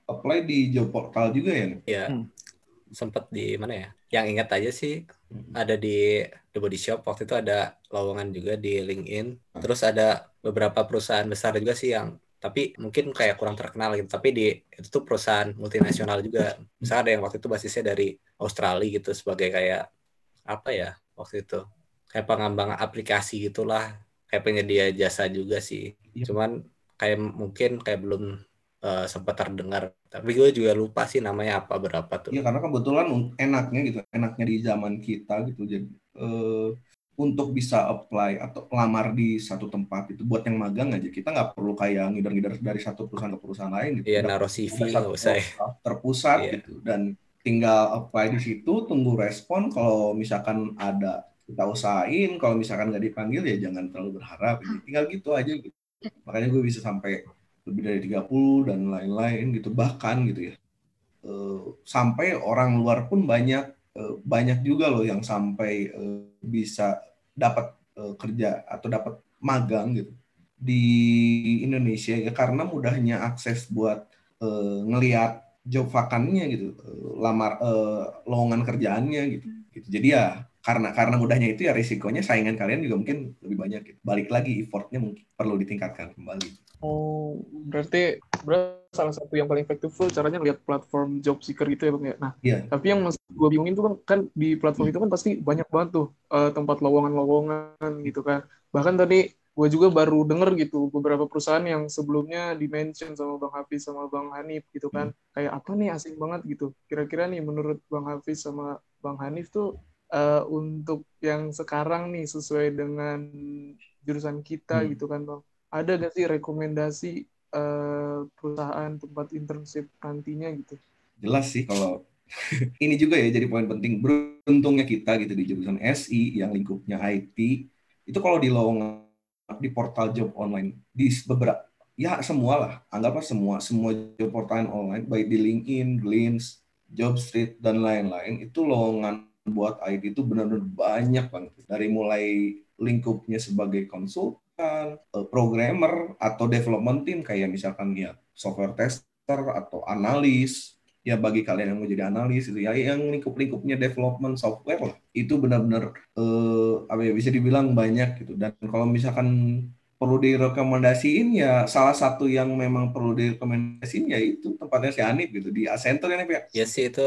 apply di job portal juga ya. Nip? Ya, Hmm. sempet di mana ya? Yang ingat aja sih ada di The Body Shop waktu itu ada lowongan juga di LinkedIn. Terus ada beberapa perusahaan besar juga sih yang tapi mungkin kayak kurang terkenal gitu. Tapi di itu tuh perusahaan multinasional juga. Misalnya ada yang waktu itu basisnya dari Australia gitu sebagai kayak apa ya waktu itu kayak pengembang aplikasi gitulah kayak penyedia jasa juga sih. Iya. Cuman kayak mungkin kayak belum eh, sempat terdengar. Tapi gue juga lupa sih namanya apa berapa tuh. Iya karena kebetulan enaknya gitu, enaknya di zaman kita gitu. Jadi eh, untuk bisa apply atau lamar di satu tempat itu buat yang magang aja kita nggak perlu kayak ngider-ngider dari satu perusahaan ke perusahaan lain gitu. Iya Udah- naruh CV nggak usah ya. terpusat Iya. gitu dan tinggal apply di situ tunggu respon kalau misalkan ada kita usahain kalau misalkan nggak dipanggil ya jangan terlalu berharap. Gitu. tinggal gitu aja gitu. Makanya gue bisa sampai lebih dari 30 dan lain-lain gitu. Bahkan gitu ya Eh, sampai orang luar pun banyak eh, banyak juga loh yang sampai eh, bisa dapat eh, kerja atau dapat magang gitu di Indonesia ya. Karena mudahnya akses buat eh, ngelihat job vakannya gitu lamar eh, lowongan kerjaannya gitu. Gitu. Jadi ya karena karena mudahnya itu ya risikonya saingan kalian juga mungkin lebih banyak gitu. balik lagi effortnya mungkin perlu ditingkatkan kembali Oh, berarti berarti salah satu yang paling efektif tuh caranya lihat platform job seeker gitu ya bang ya. Nah, Iya. tapi yang mas gue bingungin tuh bang kan di platform itu kan pasti banyak banget tuh eh, tempat lowongan-lowongan gitu kan. Bahkan tadi gue juga baru denger gitu beberapa perusahaan yang sebelumnya di mention sama bang Hafiz sama bang Hanif gitu kan. Kayak apa nih asing banget gitu. Kira-kira nih menurut bang Hafiz sama bang Hanif tuh eh, untuk yang sekarang nih sesuai dengan jurusan kita Hmm. gitu kan bang ada gak sih rekomendasi eh, perusahaan tempat internship nantinya gitu? jelas sih kalau ini juga ya jadi poin penting beruntungnya kita gitu di jurusan SI yang lingkupnya IT itu kalau di lowongan di portal job online di beberapa ya semua lah anggaplah semua semua job portal online baik di LinkedIn, Glints, Jobstreet dan lain-lain itu lowongan buat IT itu benar-benar banyak banget. Dari mulai lingkupnya sebagai konsultan, eh, programmer atau development team kayak misalkan ya software tester atau analis. Ya bagi kalian yang mau jadi analis itu ya yang lingkup-lingkupnya development software lah. Itu benar-benar eh, apa ya bisa dibilang banyak gitu. Dan kalau misalkan perlu direkomendasiin ya salah satu yang memang perlu direkomendasiin ya itu tempatnya si Anip gitu di Accenture ya Anip ya Ya sih itu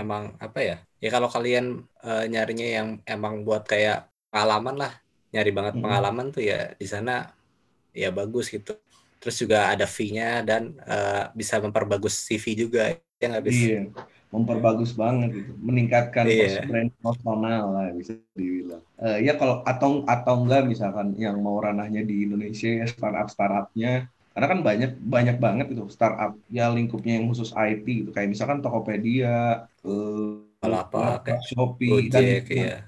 emang apa ya? Ya kalau kalian eh, nyarinya yang emang buat kayak pengalaman lah, nyari banget Mm-mm. pengalaman tuh ya di sana ya bagus gitu. Terus juga ada fee-nya dan eh, bisa memperbagus CV juga ya nggak bisa. iya memperbagus banget gitu. Meningkatkan pos brand personal lah bisa dibilang. Eh, ya kalau atau atau enggak misalkan yang mau ranahnya di Indonesia ya startup startupnya. Karena kan banyak banyak banget itu startup ya lingkupnya yang khusus IT gitu. Kayak misalkan Tokopedia eh, Balapak, kayak Shopee dan Gojek ya.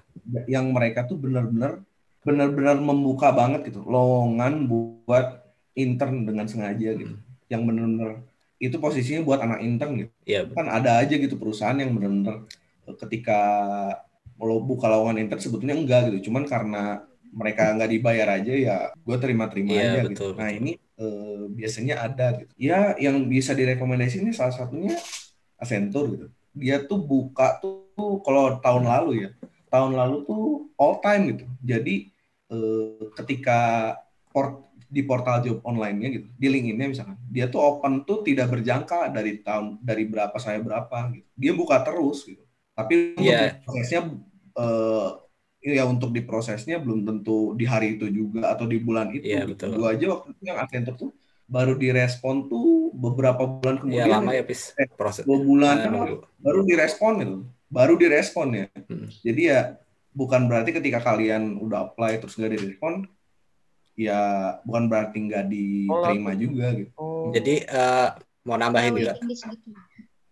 yang mereka tuh benar-benar benar-benar membuka banget gitu. Lowongan buat intern dengan sengaja gitu. Yang benar-benar itu posisinya buat anak intern gitu Iya, kan ada aja gitu perusahaan yang benar-benar eh, ketika mau buka lowongan intern sebetulnya enggak gitu cuman karena mereka nggak dibayar aja ya gue terima-terima Iya, aja betul, gitu. Nah betul. ini eh, biasanya ada gitu. Ya yang bisa direkomendasi ini salah satunya Accenture gitu. Dia tuh buka tuh kalau tahun lalu ya, tahun lalu tuh all time gitu. Jadi eh, ketika port, di portal job online-nya gitu, di LinkedIn-nya misalkan, dia tuh open tuh tidak berjangka dari tahun dari berapa saya berapa gitu. Dia buka terus gitu. Tapi untuk Iya. prosesnya eh, ya untuk diprosesnya belum tentu di hari itu juga atau di bulan itu. Iya, gitu. betul. Gua aja waktu itu yang Accenture tuh baru direspon tuh beberapa bulan Iya kemudian. lama ya pis Eh, proses Dua bulan eh, nunggu. baru direspon gitu. Baru direspon ya. Hmm. Jadi ya bukan berarti ketika kalian udah apply terus nggak direspon, ya bukan berarti nggak diterima juga gitu. Oh. Jadi eh, mau nambahin juga list gitu.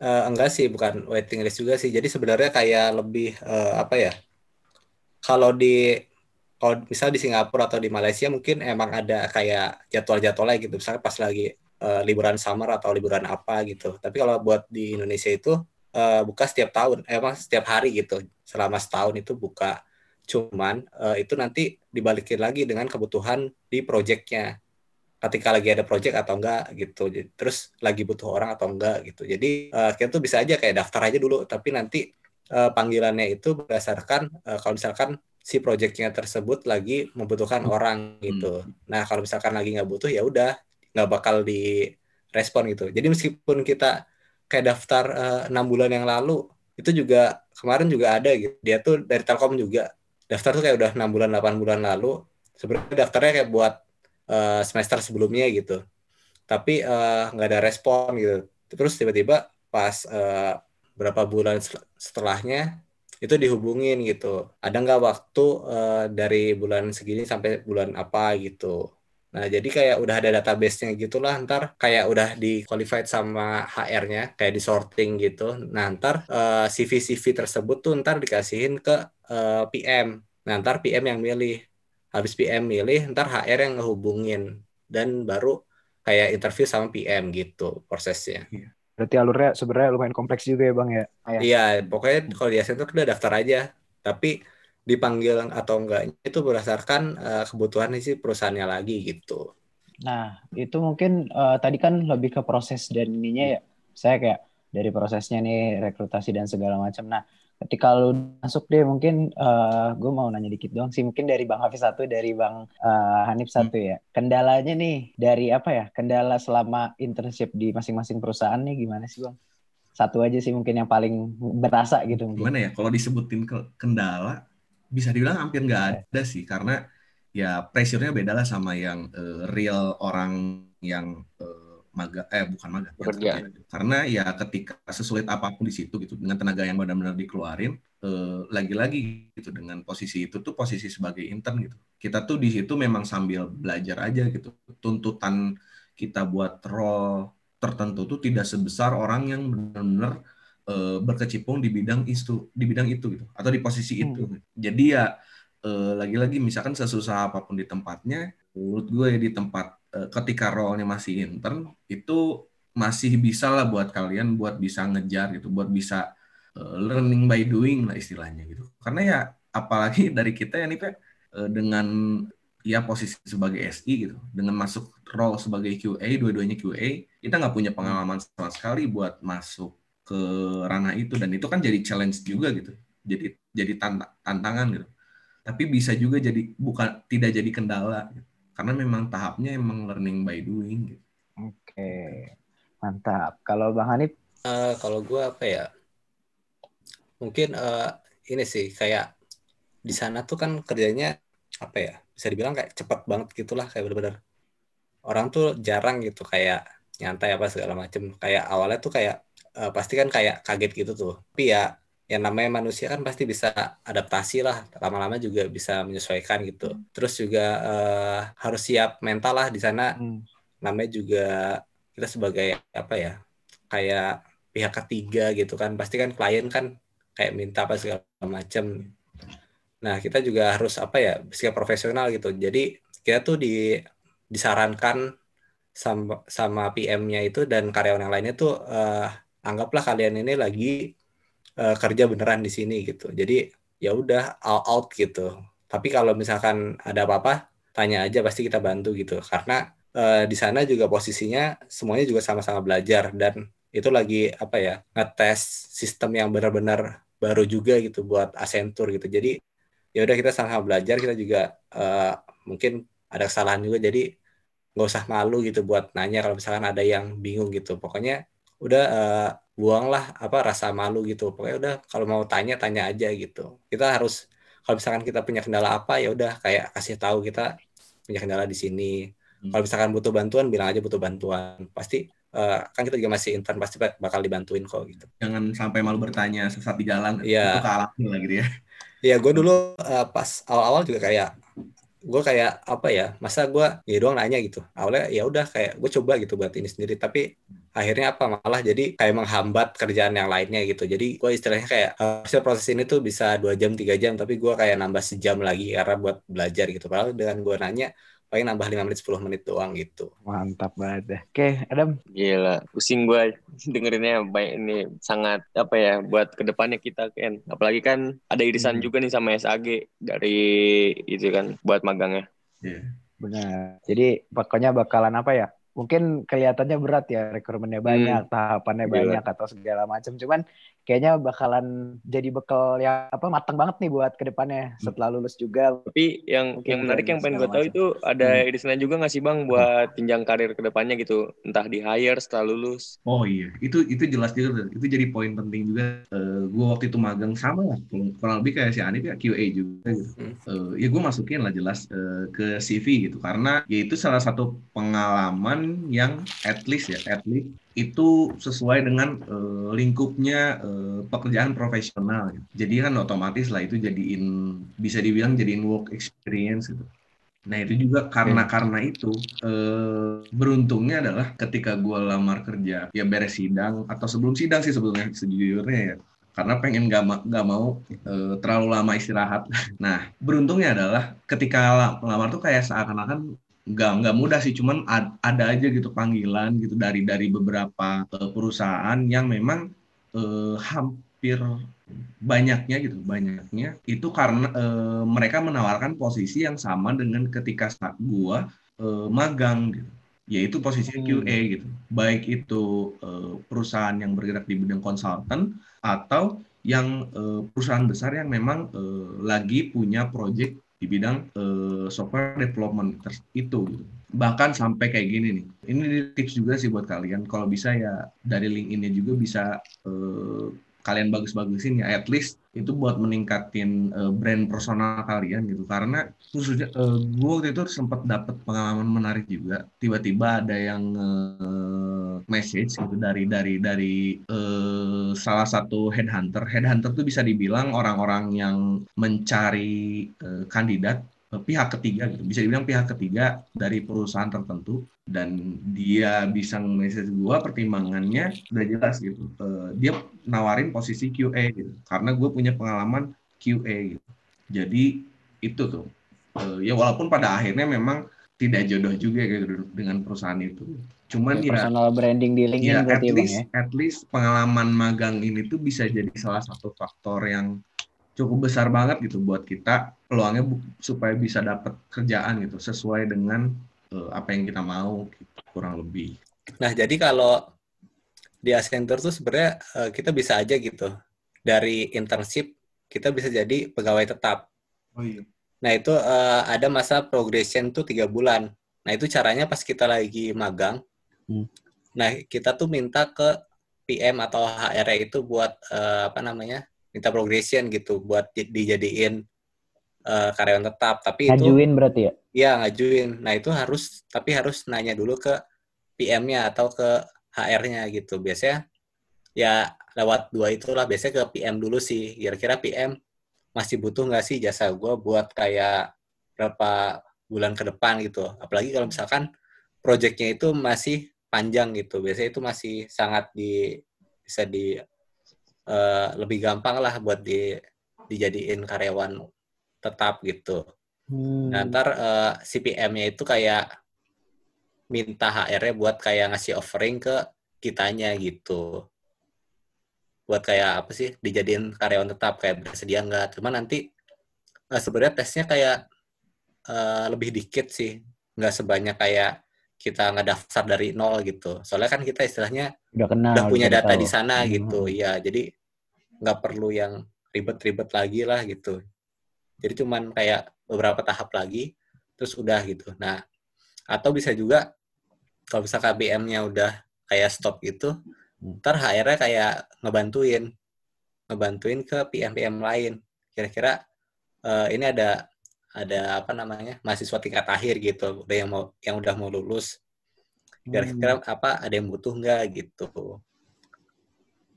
Eh, enggak sih, bukan waiting list juga sih. Jadi sebenarnya kayak lebih eh, apa ya? Kalau di kalau misal di Singapura atau di Malaysia mungkin emang ada kayak jadwal-jadwalnya gitu. Misalnya pas lagi eh, liburan summer atau liburan apa gitu. Tapi kalau buat di Indonesia itu eh, buka setiap tahun, eh, emang setiap hari gitu. Selama setahun itu buka. Cuman eh, itu nanti dibalikin lagi dengan kebutuhan di projectnya ketika lagi ada project atau enggak gitu. Terus lagi butuh orang atau enggak gitu. Jadi eh, kita tuh bisa aja kayak daftar aja dulu, tapi nanti eh, panggilannya itu berdasarkan eh, kalau misalkan si projectnya tersebut lagi membutuhkan orang gitu. Nah kalau misalkan lagi nggak butuh ya udah nggak bakal direspon gitu. Jadi meskipun kita kayak daftar enam bulan yang lalu itu juga kemarin juga ada gitu. Dia tuh dari Telkom juga daftar tuh kayak udah enam bulan 8 bulan lalu. Sebenarnya daftarnya kayak buat eh, semester sebelumnya gitu. Tapi eh, nggak ada respon gitu. Terus tiba-tiba pas eh, berapa bulan setelahnya itu dihubungin gitu. Ada nggak waktu eh, dari bulan segini sampai bulan apa gitu. Nah, jadi kayak udah ada database-nya gitu lah, ntar kayak udah di qualified sama HR-nya, kayak di sorting gitu. Nah, ntar eh, CV-CV tersebut tuh ntar dikasihin ke eh, PM. Nah, ntar PM yang milih. Habis PM milih, ntar HR yang ngehubungin. Dan baru kayak interview sama PM gitu prosesnya. Berarti alurnya sebenarnya lumayan kompleks juga ya bang ya. Ayah. Iya, pokoknya kalau di Accenture udah daftar aja. Tapi dipanggil atau enggaknya itu berdasarkan eh, kebutuhan si perusahaannya lagi gitu. Nah, itu mungkin eh, tadi kan lebih ke proses dan ininya ya. Saya kayak dari prosesnya nih rekrutasi dan segala macam. Nah, ketika lu masuk deh mungkin eh gue mau nanya dikit doang sih. Mungkin dari Bang Hafiz satu, dari Bang eh, Hanif satu ya. Kendalanya nih dari apa ya? Kendala selama internship di masing-masing perusahaan nih gimana sih Bang? Satu aja sih mungkin yang paling berasa gitu mungkin. Gimana ya? Kalau disebutin ke- kendala, bisa dibilang hampir nggak ada sih, karena ya pressure-nya beda lah sama yang eh, real orang yang eh, maga, eh bukan maga, Bekerja. kerja. Karena ya ketika sesulit apa pun di situ gitu, dengan tenaga yang benar-benar dikeluarin, eh, lagi-lagi gitu dengan posisi itu tuh posisi sebagai intern gitu. Kita tuh di situ memang sambil belajar aja gitu. Tuntutan kita buat role tertentu tuh tidak sebesar orang yang benar-benar eh, berkecimpung di bidang itu di bidang itu gitu atau di posisi Hmm. itu jadi ya eh, lagi-lagi misalkan sesusah apa pun di tempatnya menurut gue ya di tempat ketika role-nya masih intern itu masih bisa lah buat kalian buat bisa ngejar gitu buat bisa eh, learning by doing lah istilahnya gitu. Karena ya apalagi dari kita ya nih Pak eh, dengan ya posisi sebagai SI gitu dengan masuk role sebagai QA dua-duanya QA kita nggak punya pengalaman sama sekali buat masuk ke ranah itu. Dan itu kan jadi challenge juga gitu jadi jadi tanta- tantangan gitu. Tapi bisa juga jadi bukan tidak jadi kendala gitu. Karena memang tahapnya emang learning by doing gitu. Oke. Mantap. Kalau Bang Hanif Eh, kalau gue apa ya? Mungkin eh, ini sih kayak di sana tuh kan kerjanya apa ya? Bisa dibilang kayak cepet banget gitulah kayak bener-bener orang tuh jarang gitu kayak nyantai apa segala macem. Kayak awalnya tuh kayak eh, pasti kan kayak kaget gitu tuh. Tapi ya yang namanya manusia kan pasti bisa adaptasi lah lama-lama juga bisa menyesuaikan gitu. Terus juga eh, harus siap mental lah di sana. Hmm. namanya juga kita sebagai apa ya kayak pihak ketiga gitu kan. Pasti kan klien kan kayak minta apa segala macam nah kita juga harus apa ya sikap profesional gitu. Jadi kita tuh di disarankan sama sama PM-nya itu dan karyawan yang lainnya tuh eh, anggaplah kalian ini lagi eh, kerja beneran di sini gitu jadi ya udah all out gitu Tapi kalau misalkan ada apa-apa, tanya aja pasti kita bantu gitu. Karena uh, di sana juga posisinya semuanya juga sama-sama belajar dan itu lagi apa ya ngetes sistem yang benar-benar baru juga gitu buat Accenture gitu. Jadi ya udah kita sama-sama belajar, kita juga uh, mungkin ada kesalahan juga jadi nggak usah malu gitu buat nanya kalau misalkan ada yang bingung gitu. Pokoknya udah uh, buanglah apa rasa malu gitu. Pokoknya udah kalau mau tanya tanya aja gitu. Kita harus kalau misalkan kita punya kendala apa ya udah kayak kasih tahu kita punya kendala di sini. Hmm. Kalau misalkan butuh bantuan bilang aja butuh bantuan. Pasti uh, kan kita juga masih intern pasti bakal dibantuin kok gitu. Jangan sampai malu bertanya sesat di jalan yeah. itu kealamin lah gitu ya. Iya, gue dulu uh, pas awal-awal juga kayak gue kayak apa ya masa gue ya doang nanya gitu. Awalnya ya udah kayak gue coba gitu buat ini sendiri tapi akhirnya apa malah jadi kayak menghambat kerjaan yang lainnya gitu. Jadi gue istilahnya kayak harusnya proses ini tuh bisa dua jam tiga jam tapi gue kayak nambah sejam lagi karena buat belajar gitu. Padahal dengan gue nanya paling nambah 5 menit 10 menit doang gitu. Mantap banget deh. Oke, Adam. Gila, pusing gue dengerinnya baik ini sangat apa ya buat ke depannya kita kan. Apalagi kan ada irisan hmm. juga nih sama SAG dari itu kan buat magangnya. Iya. Yeah. Benar. Jadi pokoknya bakalan apa ya? mungkin kelihatannya berat ya rekrutmennya banyak, hmm. tahapannya Gila. banyak atau segala macam. Cuman kayaknya bakalan jadi bekal yang apa matang banget nih buat ke depannya hmm. setelah lulus juga. Tapi yang mungkin yang menarik yang pengen gue tahu itu ada hmm. irisan juga nggak sih bang buat tinjang karir ke depannya gitu, entah di hire setelah lulus. Oh iya, itu itu jelas juga, itu jadi poin penting juga. Uh, eh, gue waktu itu magang sama lah, kurang lebih kayak si Anip ya QA juga gitu. Hmm. Uh, ya gue masukin lah jelas uh, ke CV gitu, karena ya itu salah satu pengalaman yang at least ya at least itu sesuai dengan uh, lingkupnya uh, pekerjaan profesional. Jadi kan otomatis lah itu jadiin bisa dibilang jadiin work experience gitu. Nah itu juga karena hmm. karena itu uh, beruntungnya adalah ketika gue lamar kerja ya beres sidang atau sebelum sidang sih sebelumnya sejujurnya ya karena pengen gak, ma gak mau uh, terlalu lama istirahat. Nah beruntungnya adalah ketika lamar tuh kayak seakan-akan nggak nggak mudah sih. Cuman ad, ada aja gitu panggilan gitu dari dari beberapa uh, perusahaan yang memang uh, hampir banyaknya gitu banyaknya itu karena uh, mereka menawarkan posisi yang sama dengan ketika saat gua uh, magang gitu. Yaitu posisi hmm. QA gitu. Baik itu uh, perusahaan yang bergerak di bidang konsultan atau yang uh, perusahaan besar yang memang uh, lagi punya project di bidang uh, software development itu gitu. Bahkan sampai kayak gini nih. Ini tips juga sih buat kalian. Kalau bisa ya dari link ini juga bisa uh, kalian bagus-bagusin ya at least itu buat meningkatin uh, brand personal kalian gitu. Karena khususnya uh, gue waktu itu sempat dapat pengalaman menarik juga. Tiba-tiba ada yang uh, message gitu dari dari dari uh, salah satu headhunter. Headhunter tuh bisa dibilang orang-orang yang mencari uh, kandidat pihak ketiga gitu. Bisa dibilang pihak ketiga dari perusahaan tertentu dan dia bisa nge-message gue pertimbangannya udah jelas gitu. Uh, dia nawarin posisi QA gitu karena gue punya pengalaman QA gitu. Jadi itu tuh. Uh, ya walaupun pada akhirnya memang tidak jodoh juga gitu dengan perusahaan itu. Cuman ya, personal branding di LinkedIn ya, at least ya? at least pengalaman magang ini tuh bisa jadi salah satu faktor yang cukup besar banget gitu buat kita peluangnya supaya bisa dapat kerjaan gitu sesuai dengan uh, apa yang kita mau gitu, kurang lebih. Nah jadi kalau di Accenture tuh sebenarnya uh, kita bisa aja gitu dari internship kita bisa jadi pegawai tetap. Oh iya. Nah itu uh, ada masa progression tuh tiga bulan. Nah itu caranya pas kita lagi magang. Hmm. Nah kita tuh minta ke PM atau HR itu buat uh, apa namanya minta progression gitu buat dijadiin uh, karyawan tetap tapi ngajuin itu, berarti ya? Iya ngajuin. Nah itu harus tapi harus nanya dulu ke PM-nya atau ke HR-nya gitu. Biasanya ya lewat dua itulah biasanya ke PM dulu sih. Kira-kira PM masih butuh nggak sih jasa gue buat kayak berapa bulan ke depan gitu? Apalagi kalau misalkan proyeknya itu masih panjang gitu. Biasanya itu masih sangat di bisa di uh, lebih gampang lah buat di dijadiin karyawan tetap gitu. Hmm. Nah, ntar uh, eh, CPM-nya itu kayak minta HR-nya buat kayak ngasih offering ke kitanya gitu. Buat kayak apa sih dijadiin karyawan tetap kayak bersedia nggak. Cuma nanti uh, sebenarnya tesnya kayak uh, lebih dikit sih, nggak sebanyak kayak kita ngedaftar dari nol gitu. Soalnya kan kita istilahnya Udah kenal. udah punya data tahu. di sana Hmm. gitu, ya. Jadi nggak perlu yang ribet-ribet lagi lah gitu. Jadi cuman kayak beberapa tahap lagi, terus udah gitu. Nah, atau bisa juga kalau bisa KBM-nya udah kayak stop gitu, Hmm. ntar HR-nya kayak ngebantuin, ngebantuin ke PM-PM lain. Kira-kira eh, ini ada ada apa namanya mahasiswa tingkat akhir gitu, udah yang mau yang udah mau lulus. Kira-kira apa ada yang butuh nggak gitu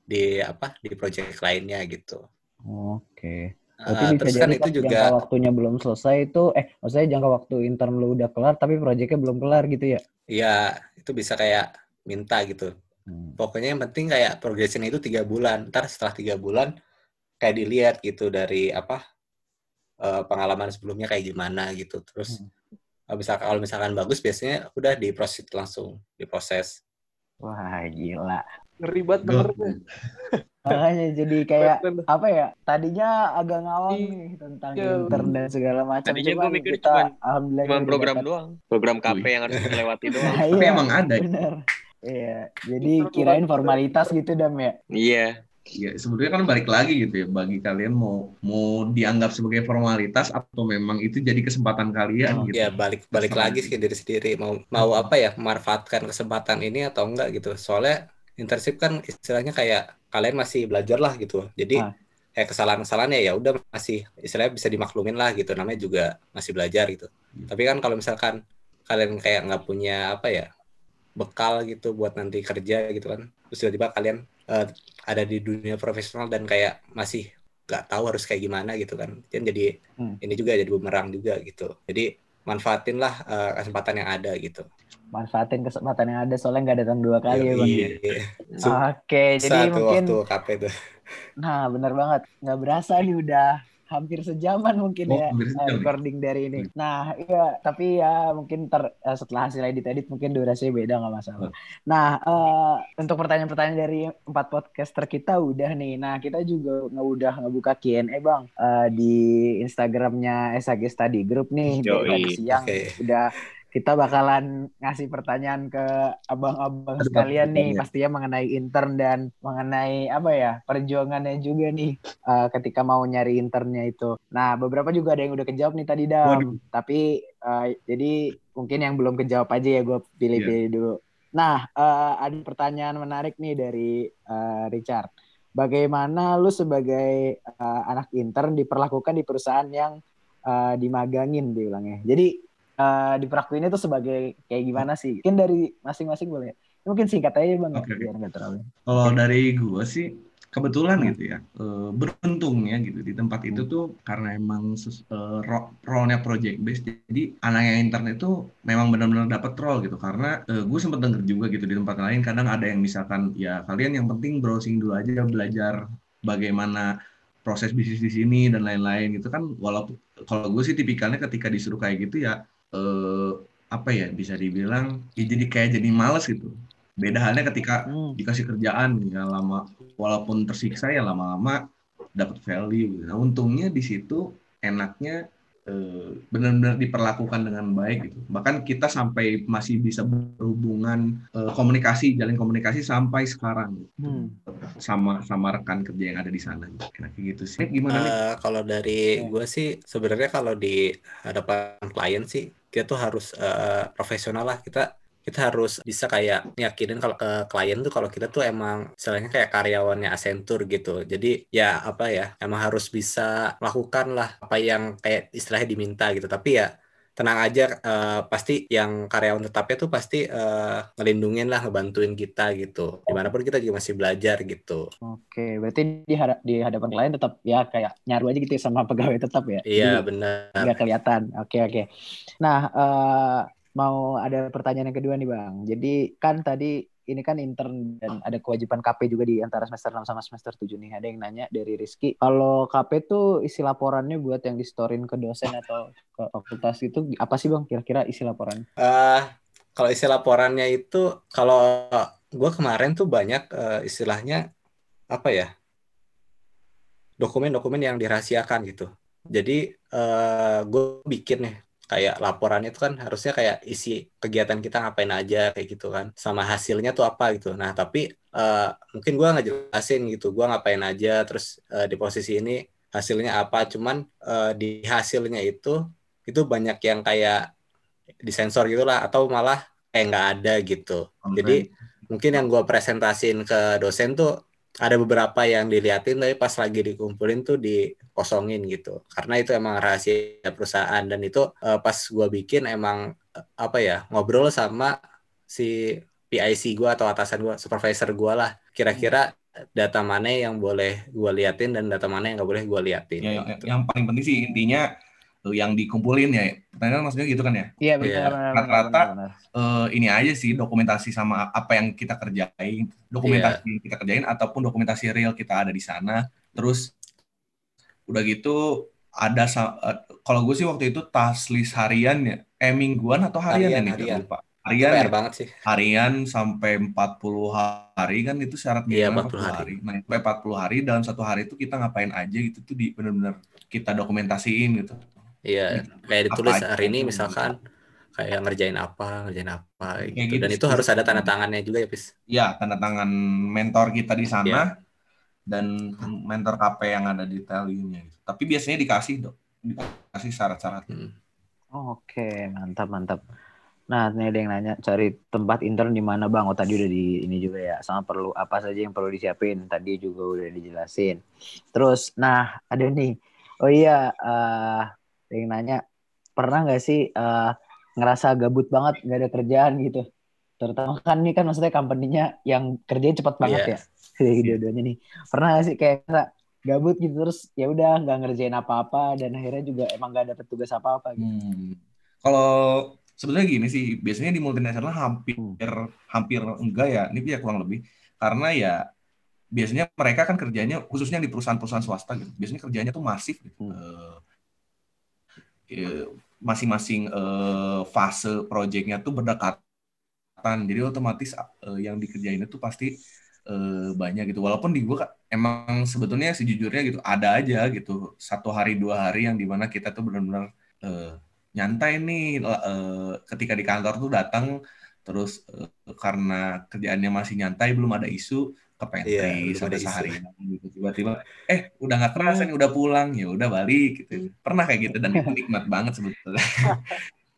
di apa di project lainnya gitu. Oke. Eh, Berarti bisa terus jadi kan itu juga jangka waktunya belum selesai itu, eh maksudnya jangka waktu intern lu udah kelar tapi proyeknya belum kelar gitu ya? ya itu bisa kayak minta gitu. Hmm. Pokoknya yang penting kayak progression itu tiga bulan. Ntar setelah tiga bulan kayak dilihat gitu dari apa eh, pengalaman sebelumnya kayak gimana gitu. Terus Hmm. misalkan kalau misalkan bagus biasanya udah diproses langsung diproses. Wah gila. Ngeri banget. Makanya jadi kayak apa ya? Tadinya agak ngawang nih tentang Iya. intern dan segala macam. Tadinya Cuman gua mikir kita cuman- alhamdulillah Cuma udah program dapat- doang. Program KP yang harus dilewati doang. Nah, Tapi iya, emang ada. Bener. Iya. Jadi kirain formalitas gitu dam ya. Iya. Ya, sebenarnya kan balik lagi gitu ya bagi kalian mau mau dianggap sebagai formalitas atau memang itu jadi kesempatan kalian Oh, gitu. Ya balik balik lagi sih diri sendiri mau mau apa ya memanfaatkan kesempatan ini atau enggak gitu. Soalnya internship kan istilahnya kayak kalian masih belajar lah gitu. Jadi Ah. kayak kesalahan-kesalahan ya ya udah masih istilahnya bisa dimaklumin lah gitu. Namanya juga masih belajar gitu. Tapi kan kalau misalkan kalian kayak nggak punya apa ya bekal gitu buat nanti kerja gitu kan. Terus tiba-tiba kalian eh, ada di dunia profesional dan kayak masih nggak tahu harus kayak gimana gitu kan. Dan jadi Hmm. ini juga jadi bumerang juga gitu. Jadi manfaatin lah eh, kesempatan yang ada gitu. Manfaatin kesempatan yang ada soalnya nggak datang dua kali ya bang. ya? Iya. Su- Oke, jadi Satu mungkin waktu KP tuh. Nah, benar banget. Nggak berasa nih udah hampir sejaman mungkin Oh, ya hampir sejam ya? recording dari ini. Nah, iya, tapi ya mungkin ter, eh, setelah hasil edit-edit mungkin durasinya beda nggak masalah. Nah, eh, untuk pertanyaan-pertanyaan dari empat podcaster kita udah nih. Nah, kita juga nggak udah ngebuka Q&A bang eh, di Instagramnya SAG Study Group nih dari siang. oke. Udah kita bakalan ngasih pertanyaan ke abang-abang sekalian nih pertanyaan. pastinya mengenai intern dan mengenai apa ya perjuangannya juga nih eh, ketika mau nyari internnya itu. Nah beberapa juga ada yang udah kejawab nih tadi dam, Waduh. tapi eh, jadi mungkin yang belum kejawab aja ya gue pilih-pilih Iya. dulu. Nah eh, ada pertanyaan menarik nih dari eh, Richard. Bagaimana lu sebagai eh, anak intern diperlakukan di perusahaan yang eh, dimagangin dibilangnya. Jadi eh, diperlakuinnya tuh sebagai kayak gimana sih? Mungkin dari masing-masing boleh. Mungkin singkat aja bang, Oke, oke. biar nggak terlalu. Kalau dari gue sih kebetulan Hmm. gitu ya eh, beruntungnya gitu di tempat itu tuh karena emang ro- role-nya project based jadi anak yang intern itu memang benar-benar dapat role gitu karena gue sempat denger juga gitu di tempat lain kadang ada yang misalkan ya kalian yang penting browsing dulu aja belajar bagaimana proses bisnis di sini dan lain-lain gitu kan walaupun kalau gue sih tipikalnya ketika disuruh kayak gitu ya eh, apa ya bisa dibilang ya jadi kayak jadi males gitu beda halnya ketika Hmm. dikasih kerjaan ya lama walaupun tersiksa ya lama-lama dapat value gitu. Nah, untungnya di situ enaknya eh, benar-benar diperlakukan dengan baik gitu. Bahkan kita sampai masih bisa berhubungan eh, komunikasi, jalin komunikasi sampai sekarang gitu. Hmm. sama sama rekan kerja yang ada di sana. gitu. Kayak gitu sih. Gimana nih? Eh, kalau dari Iya. gue sih sebenarnya kalau di hadapan klien sih kita tuh harus eh, profesional lah. Kita kita harus bisa kayak yakinin kalau ke klien tuh kalau kita tuh emang istilahnya kayak karyawannya Accenture gitu. Jadi ya apa ya emang harus bisa melakukan lah apa yang kayak istilahnya diminta gitu. Tapi ya tenang aja eh, pasti yang karyawan tetapnya tuh pasti eh, ngelindungin lah ngebantuin kita gitu di mana pun kita juga masih belajar gitu Oke, berarti di, hada- di hadapan klien tetap ya kayak nyaru aja gitu ya sama pegawai tetap ya. iya Jadi benar nggak kelihatan. Oke oke. Nah eh, mau ada pertanyaan yang kedua nih bang. Jadi kan tadi ini kan intern dan ada kewajiban KP juga di antara semester 6 sama semester 7 nih. Ada yang nanya dari Rizky. Kalau KP tuh isi laporannya buat yang distorin ke dosen atau ke fakultas itu apa sih bang kira-kira isi laporannya? Eh, kalau isi laporannya itu kalau gue kemarin tuh banyak eh, istilahnya apa ya dokumen-dokumen yang dirahasiakan gitu. Jadi eh gue bikin nih kayak laporan itu kan harusnya kayak isi kegiatan kita ngapain aja kayak gitu kan. Sama hasilnya tuh apa gitu. Nah tapi uh, mungkin gue nggak jelasin gitu. Gue ngapain aja terus uh, di posisi ini hasilnya apa. Cuman uh, di hasilnya itu itu banyak yang kayak disensor gitulah atau malah kayak nggak ada gitu. Okay. jadi mungkin yang gue presentasiin ke dosen tuh ada beberapa yang diliatin tapi pas lagi dikumpulin tuh dikosongin gitu. Karena itu emang rahasia perusahaan. Dan itu uh, pas gue bikin emang uh, apa ya ngobrol sama si PIC gue atau atasan gue supervisor gue lah. Kira-kira data mana yang boleh gue liatin dan data mana yang nggak boleh gue liatin ya, yang, yang paling penting sih intinya yang dikumpulin ya. Pertanyaan maksudnya gitu kan ya? Iya benar rata-rata uh, ini aja sih dokumentasi sama apa yang kita kerjain dokumentasi yeah. yang kita kerjain ataupun dokumentasi real kita ada di sana. Terus udah gitu ada uh, kalau gue sih waktu itu tas list harian ya eh mingguan atau harian, harian ya harian. lupa. Harian ya, banget sih. Harian sampai 40 hari kan itu syarat iya, 40, 40 hari. hari. Nah sampai 40 hari dalam satu hari itu kita ngapain aja gitu tuh di benar-benar kita dokumentasiin gitu Iya, kayak ditulis apa hari ini misalkan kayak ngerjain apa, ngerjain apa gitu. gitu. Dan itu harus ada tanda tangannya juga ya, Pis. Iya, tanda tangan mentor kita di sana ya. dan mentor KP yang ada di Telinya. Gitu. Tapi biasanya dikasih, Dok. Dikasih syarat-syarat. Hmm. Oke, mantap, mantap. Nah, ini ada yang nanya cari tempat intern di mana bang? Oh tadi udah di ini juga ya. Sama perlu apa saja yang perlu disiapin? Tadi juga udah dijelasin. Terus, nah ada nih. Oh iya, uh, yang nanya pernah nggak sih uh, ngerasa gabut banget nggak ada kerjaan gitu terutama kan ini kan maksudnya company-nya yang kerjanya cepat banget yeah. ya yeah. dua-duanya nih pernah gak sih kayak gabut gitu terus ya udah nggak ngerjain apa-apa dan akhirnya juga emang nggak dapet tugas apa-apa gitu hmm. kalau sebenarnya gini sih biasanya di multinasional hampir hmm. hampir enggak ya ini ya kurang lebih karena ya biasanya mereka kan kerjanya khususnya di perusahaan-perusahaan swasta gitu biasanya kerjanya tuh masif gitu. Hmm. Eh, masing-masing uh, fase proyeknya tuh berdekatan. Jadi otomatis uh, yang dikerjain itu pasti uh, banyak gitu. Walaupun di gue emang sebetulnya sejujurnya gitu ada aja gitu. Satu hari dua hari yang di mana kita tuh benar-benar uh, nyantai nih uh, ketika di kantor tuh datang terus uh, karena kerjaannya masih nyantai belum ada isu ke pantry iya, sampai sehari gitu. Tiba-tiba eh udah nggak kerasa nih udah pulang. Ya udah balik gitu. Pernah kayak gitu dan itu nikmat banget sebetulnya.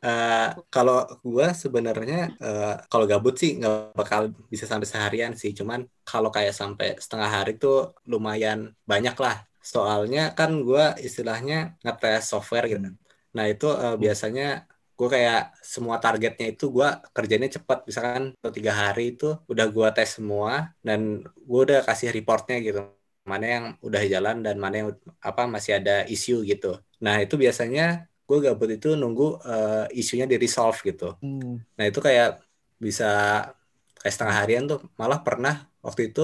Uh, kalau gue sebenarnya uh, kalau gabut sih nggak bakal bisa sampai seharian sih. Cuman kalau kayak sampai setengah hari tuh lumayan banyak lah. Soalnya kan gue istilahnya ngetes software gitu. Nah itu uh, biasanya gue kayak semua targetnya itu gue kerjanya cepat. Misalkan tiga hari itu udah gue tes semua dan gue udah kasih reportnya gitu. Mana yang udah jalan dan mana yang apa masih ada isu gitu. Nah itu biasanya gue gabut itu nunggu uh, isunya di resolve gitu. Hmm. nah itu kayak bisa kayak setengah harian tuh. Malah pernah waktu itu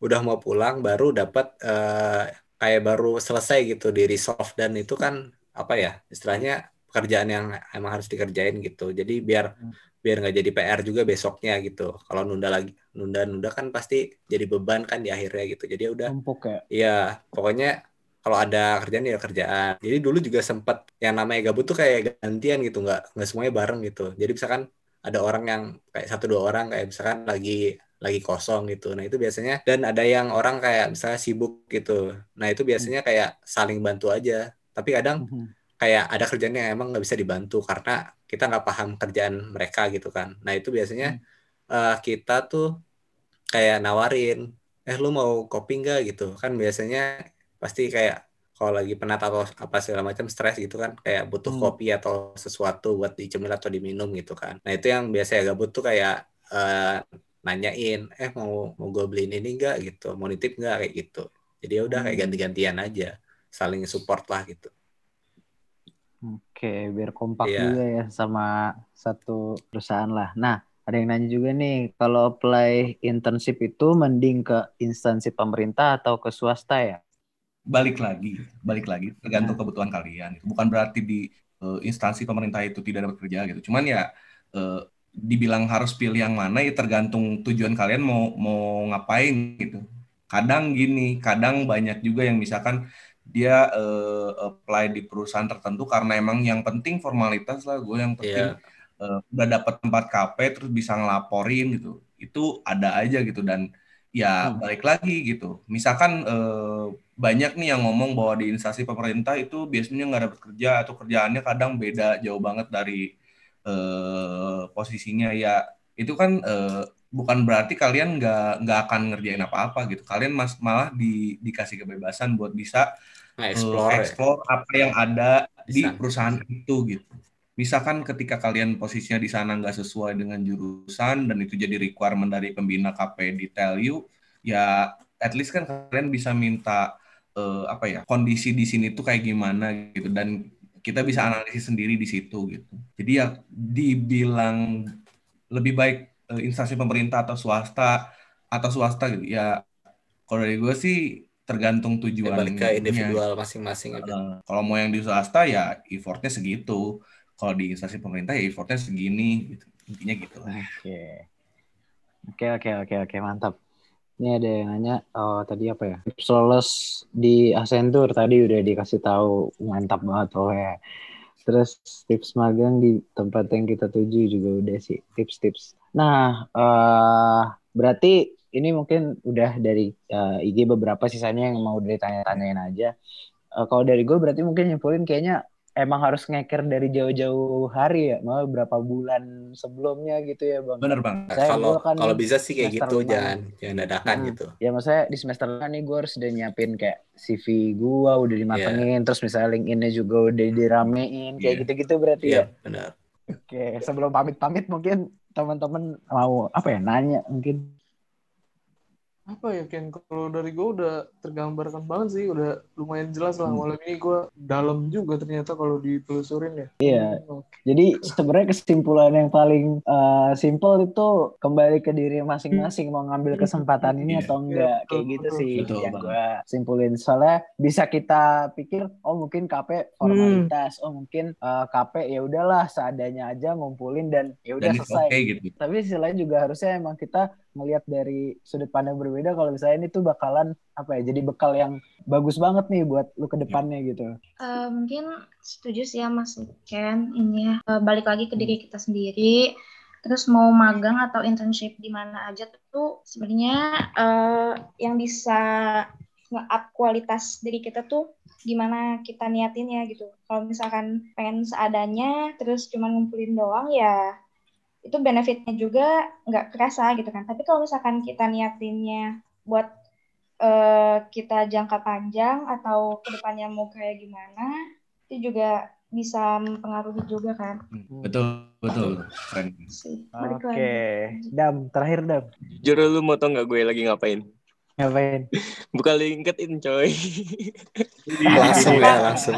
udah mau pulang baru dapat uh, kayak baru selesai gitu di resolve dan itu kan apa ya istilahnya pekerjaan yang emang harus dikerjain gitu jadi biar hmm. biar nggak jadi PR juga besoknya gitu kalau nunda lagi nunda nunda kan pasti jadi beban kan di akhirnya gitu jadi ya udah Empuk ya iya pokoknya kalau ada kerjaan ya kerjaan jadi dulu juga sempat yang namanya gabut tuh kayak gantian gitu nggak nggak semuanya bareng gitu jadi misalkan ada orang yang kayak satu dua orang kayak misalkan lagi lagi kosong gitu. Nah itu biasanya dan ada yang orang kayak misalnya sibuk gitu. Nah itu biasanya kayak saling bantu aja. Tapi kadang hmm kayak ada kerjaan yang emang nggak bisa dibantu karena kita nggak paham kerjaan mereka gitu kan. Nah itu biasanya uh, kita tuh kayak nawarin, eh lu mau kopi nggak gitu kan biasanya pasti kayak kalau lagi penat atau apa segala macam stres gitu kan kayak butuh hmm. kopi atau sesuatu buat dicemil atau diminum gitu kan. Nah itu yang biasa ya gabut tuh kayak uh, nanyain, eh mau mau gue beliin ini enggak gitu, mau nitip enggak kayak gitu. Jadi ya udah kayak hmm. ganti-gantian aja, saling support lah gitu. Oke, biar kompak yeah. juga ya sama satu perusahaan lah. Nah, ada yang nanya juga nih, kalau apply internship itu mending ke instansi pemerintah atau ke swasta ya? Balik lagi, balik lagi, tergantung nah. kebutuhan kalian. Bukan berarti di uh, instansi pemerintah itu tidak dapat kerja gitu. Cuman ya uh, dibilang harus pilih yang mana ya tergantung tujuan kalian mau mau ngapain gitu. Kadang gini, kadang banyak juga yang misalkan dia uh, apply di perusahaan tertentu karena emang yang penting formalitas lah gue yang penting yeah. uh, udah dapat tempat KP terus bisa ngelaporin gitu itu ada aja gitu dan ya hmm. balik lagi gitu misalkan uh, banyak nih yang ngomong bahwa di instansi pemerintah itu biasanya nggak dapat kerja atau kerjaannya kadang beda jauh banget dari uh, posisinya ya itu kan uh, bukan berarti kalian nggak nggak akan ngerjain apa-apa gitu kalian mas malah di, dikasih kebebasan buat bisa explore, uh, explore apa yang ada di perusahaan itu gitu. Misalkan ketika kalian posisinya di sana nggak sesuai dengan jurusan dan itu jadi requirement dari pembina KP di tell you ya at least kan kalian bisa minta uh, apa ya kondisi di sini tuh kayak gimana gitu. Dan kita bisa analisis sendiri di situ gitu. Jadi ya dibilang lebih baik uh, instansi pemerintah atau swasta atau swasta gitu. Ya kalau dari gue sih tergantung tujuan ya, balik ke individual masing-masing uh, kalau mau yang di swasta ya effortnya segitu. Kalau di instansi pemerintah ya effortnya segini gitu. Intinya gitu. Oke. Oke oke oke oke. Mantap. Ini ada yang nanya, oh, tadi apa ya? Tips lolos di Accenture tadi udah dikasih tahu. Mantap banget oh ya. Terus tips magang di tempat yang kita tuju juga udah sih. Tips-tips. Nah, uh, berarti ini mungkin udah dari uh, IG beberapa sisanya yang mau ditanya-tanyain aja. Uh, kalau dari gue berarti mungkin nyimpulin kayaknya emang harus ngeker dari jauh-jauh hari ya, mau berapa bulan sebelumnya gitu ya bang. Bener bang. Saya kalau kan kalau bisa sih kayak gitu, jangan jangan dadakan hmm. gitu. Ya maksudnya di semester nih gue harus udah nyiapin kayak CV gue udah dimatengin, yeah. terus misalnya LinkedIn-nya juga udah diramein, kayak yeah. gitu-gitu berarti yeah, ya. benar. Oke, sebelum pamit-pamit mungkin teman-teman mau apa ya nanya mungkin apa ya Ken kalau dari gue udah tergambarkan banget sih udah lumayan jelas lah malam ini gue dalam juga ternyata kalau ditelusurin ya iya okay. jadi sebenarnya kesimpulan yang paling uh, simple itu kembali ke diri masing-masing mau ngambil kesempatan ini yeah. atau enggak yeah, kayak betul, gitu betul, sih betul, yang gue simpulin soalnya bisa kita pikir oh mungkin KP formalitas hmm. oh mungkin uh, eh, KP ya udahlah seadanya aja ngumpulin dan ya udah selesai okay, gitu. tapi selain juga harusnya emang kita melihat dari sudut pandang berbeda kalau misalnya ini tuh bakalan apa ya jadi bekal yang bagus banget nih buat lu ke depannya gitu. Uh, mungkin setuju sih ya Mas Ken ini ya uh, balik lagi ke diri kita sendiri. Terus mau magang atau internship di mana aja tuh sebenarnya uh, yang bisa nge-up kualitas diri kita tuh gimana kita niatin ya gitu. Kalau misalkan pengen seadanya terus cuma ngumpulin doang ya itu benefitnya juga nggak kerasa gitu kan. Tapi kalau misalkan kita niatinnya buat uh, kita jangka panjang atau ke depannya mau kayak gimana, itu juga bisa mempengaruhi juga kan. Hmm, betul, betul. Oke, okay. Dam, terakhir Dam. Jujur lu mau tau nggak gue lagi ngapain? Ngapain? Buka LinkedIn coy. langsung ya, langsung.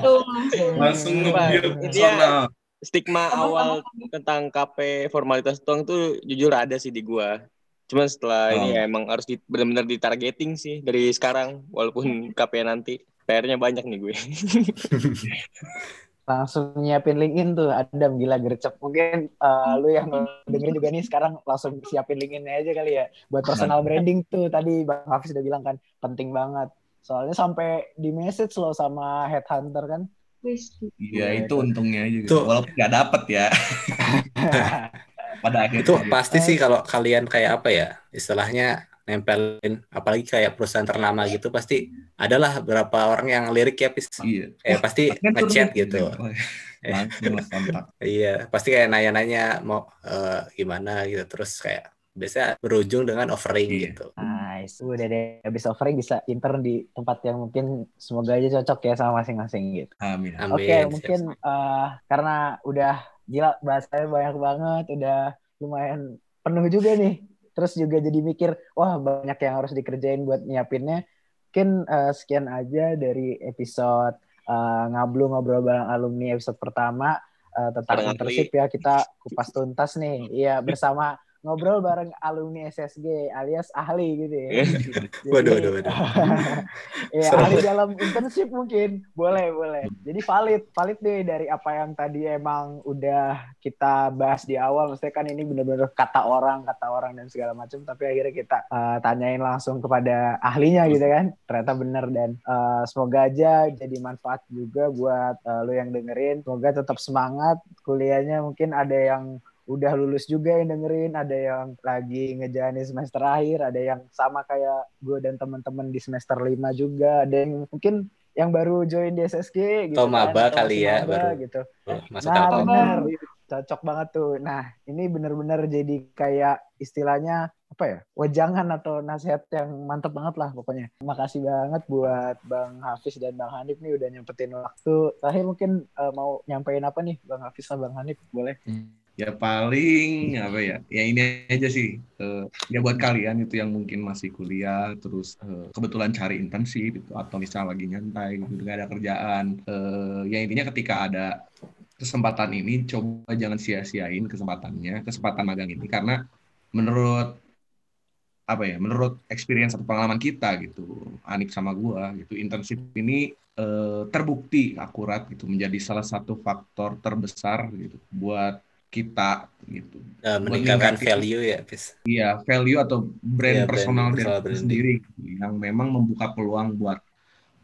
Langsung nge stigma awal tentang KP formalitas tuang tuh jujur ada sih di gua. Cuman setelah oh. ini ya emang harus di, benar-benar ditargeting sih dari sekarang walaupun KP nanti PR-nya banyak nih gue. langsung nyiapin LinkedIn tuh Adam gila gercep mungkin uh, lu yang dengerin juga nih sekarang langsung siapin linkedin aja kali ya buat personal branding tuh tadi Bang Hafiz udah bilang kan penting banget soalnya sampai di message lo sama headhunter kan Iya itu untungnya juga. Tuh. Walaupun nggak dapet ya. Pada akhirnya. Itu pasti sih kalau kalian kayak apa ya istilahnya nempelin apalagi kayak perusahaan ternama gitu pasti adalah beberapa orang yang lirik ya pis iya. eh pasti ngechat gitu iya pasti kayak nanya-nanya mau uh, gimana gitu terus kayak biasanya berujung dengan offering yeah. gitu. Nice. Udah deh habis offering bisa intern di tempat yang mungkin semoga aja cocok ya sama masing-masing gitu. Amin. Oke, okay, mungkin uh, karena udah gila bahasanya banyak banget, udah lumayan penuh juga nih. Terus juga jadi mikir, wah banyak yang harus dikerjain buat nyiapinnya. Mungkin uh, sekian aja dari episode uh, ngablu ngobrol bareng alumni episode pertama uh, tentang internship ya kita kupas tuntas nih. Iya bersama ngobrol bareng alumni SSG alias ahli gitu ya. Jadi, Waduh, waduh, waduh. ya, ahli dalam internship mungkin. Boleh, boleh. Jadi valid, valid deh dari apa yang tadi emang udah kita bahas di awal. Maksudnya kan ini bener-bener kata orang, kata orang dan segala macam. Tapi akhirnya kita eh, tanyain langsung kepada ahlinya gitu kan. Ternyata bener dan eh, semoga aja jadi manfaat juga buat eh, lu yang dengerin. Semoga tetap semangat kuliahnya. Mungkin ada yang udah lulus juga yang dengerin, ada yang lagi ngejalanin semester akhir, ada yang sama kayak gue dan teman-teman di semester 5 juga, ada yang mungkin yang baru join di SSG gitu Atau maba atau kali ya, baru. gitu. Masuk Nah, Telkom. bener. Cocok banget tuh. Nah, ini bener-bener jadi kayak istilahnya apa ya? Wejangan atau nasihat yang mantep banget lah pokoknya. Makasih banget buat Bang Hafiz dan Bang Hanif nih udah nyempetin waktu. Terakhir mungkin eh, mau nyampein apa nih Bang Hafiz sama Bang Hanif? Boleh? Ya paling apa ya? Ya ini aja sih. Eh, ya buat kalian itu yang mungkin masih kuliah terus eh, kebetulan cari internship itu atau misal lagi nyantai gitu nggak ada kerjaan. Eh, ya intinya ketika ada kesempatan ini coba jangan sia-siain kesempatannya, kesempatan magang ini karena menurut apa ya? Menurut experience atau pengalaman kita gitu, Anip sama gua gitu, internship ini eh, terbukti akurat gitu menjadi salah satu faktor terbesar gitu buat kita gitu. Eh, meningkatkan value ya, Pis. Iya, value atau brand brand personal dari personal kita branding. sendiri yang memang membuka peluang buat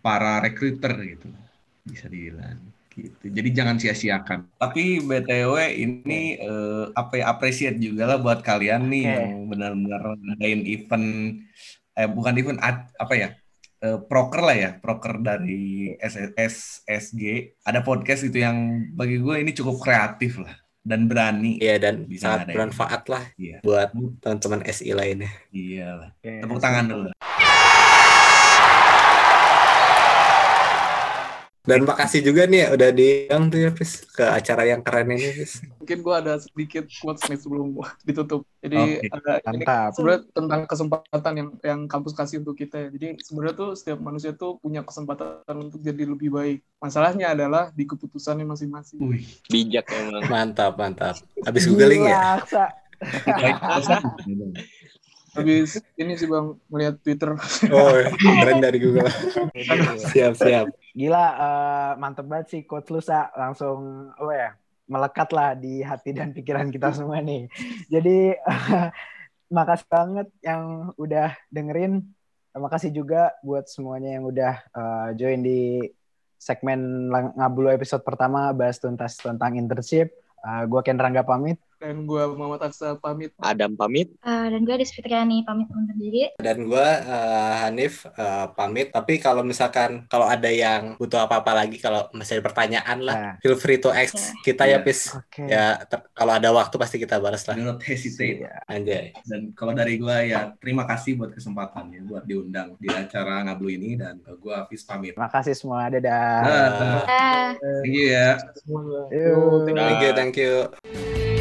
para recruiter gitu. Bisa dibilang gitu. Jadi jangan sia-siakan. Tapi BTW ini eh, apa ya appreciate juga lah buat kalian nih Oke. yang benar-benar ngadain event eh bukan event ad- apa ya? eh, proker lah ya, proker dari SS SSG. Ada podcast itu yang bagi gue ini cukup kreatif lah dan berani. Iya dan Bisa sangat bermanfaat lah Iya. buat teman-teman SI lainnya. Iya lah. Oke, Tepuk tangan dulu. Dan makasih juga nih ya udah diundang tuh ya, Pis, ke acara yang keren ini, Pis. Mungkin gue ada sedikit quotes nih sebelum ditutup. Jadi Oke. ada ini Mantap. sebenarnya tentang kesempatan yang yang kampus kasih untuk kita ya. Jadi sebenarnya tuh setiap manusia tuh punya kesempatan untuk jadi lebih baik. Masalahnya adalah di keputusannya masing-masing. Wih. Bijak emang. Mantap, mantap. Habis googling ya? Habis ini sih bang melihat Twitter. Oh, keren dari Google. siap, siap. Gila, eh, mantep banget sih coach lu Sa. langsung apa ya melekat lah di hati dan pikiran kita semua nih. Jadi makasih banget yang udah dengerin. Makasih juga buat semuanya yang udah eh, join di segmen Ngabulu episode pertama bahas tuntas tentang internship. Eh, gua Ken Rangga pamit. Dan gue Muhammad Aksa pamit. Adam pamit. Eh, dan gue Desfitriani pamit undur diri. Dan gue Hanif eh, pamit. Tapi kalau misalkan kalau ada yang butuh apa-apa lagi, kalau masih ada pertanyaan lah, Nah, feel free to ask kita ya, Iya. Pis. Oke. Ya, kalau ada waktu pasti kita balas lah. Do not hesitate. Iya. Anjay. Dan kalau dari gua ya terima kasih buat kesempatannya buat diundang di acara Ngablu ini dan uh, gua Hafiz pamit. Makasih semua. Dadah. Ah, Ah. thank you ya. Thank you. Thank you, thank you.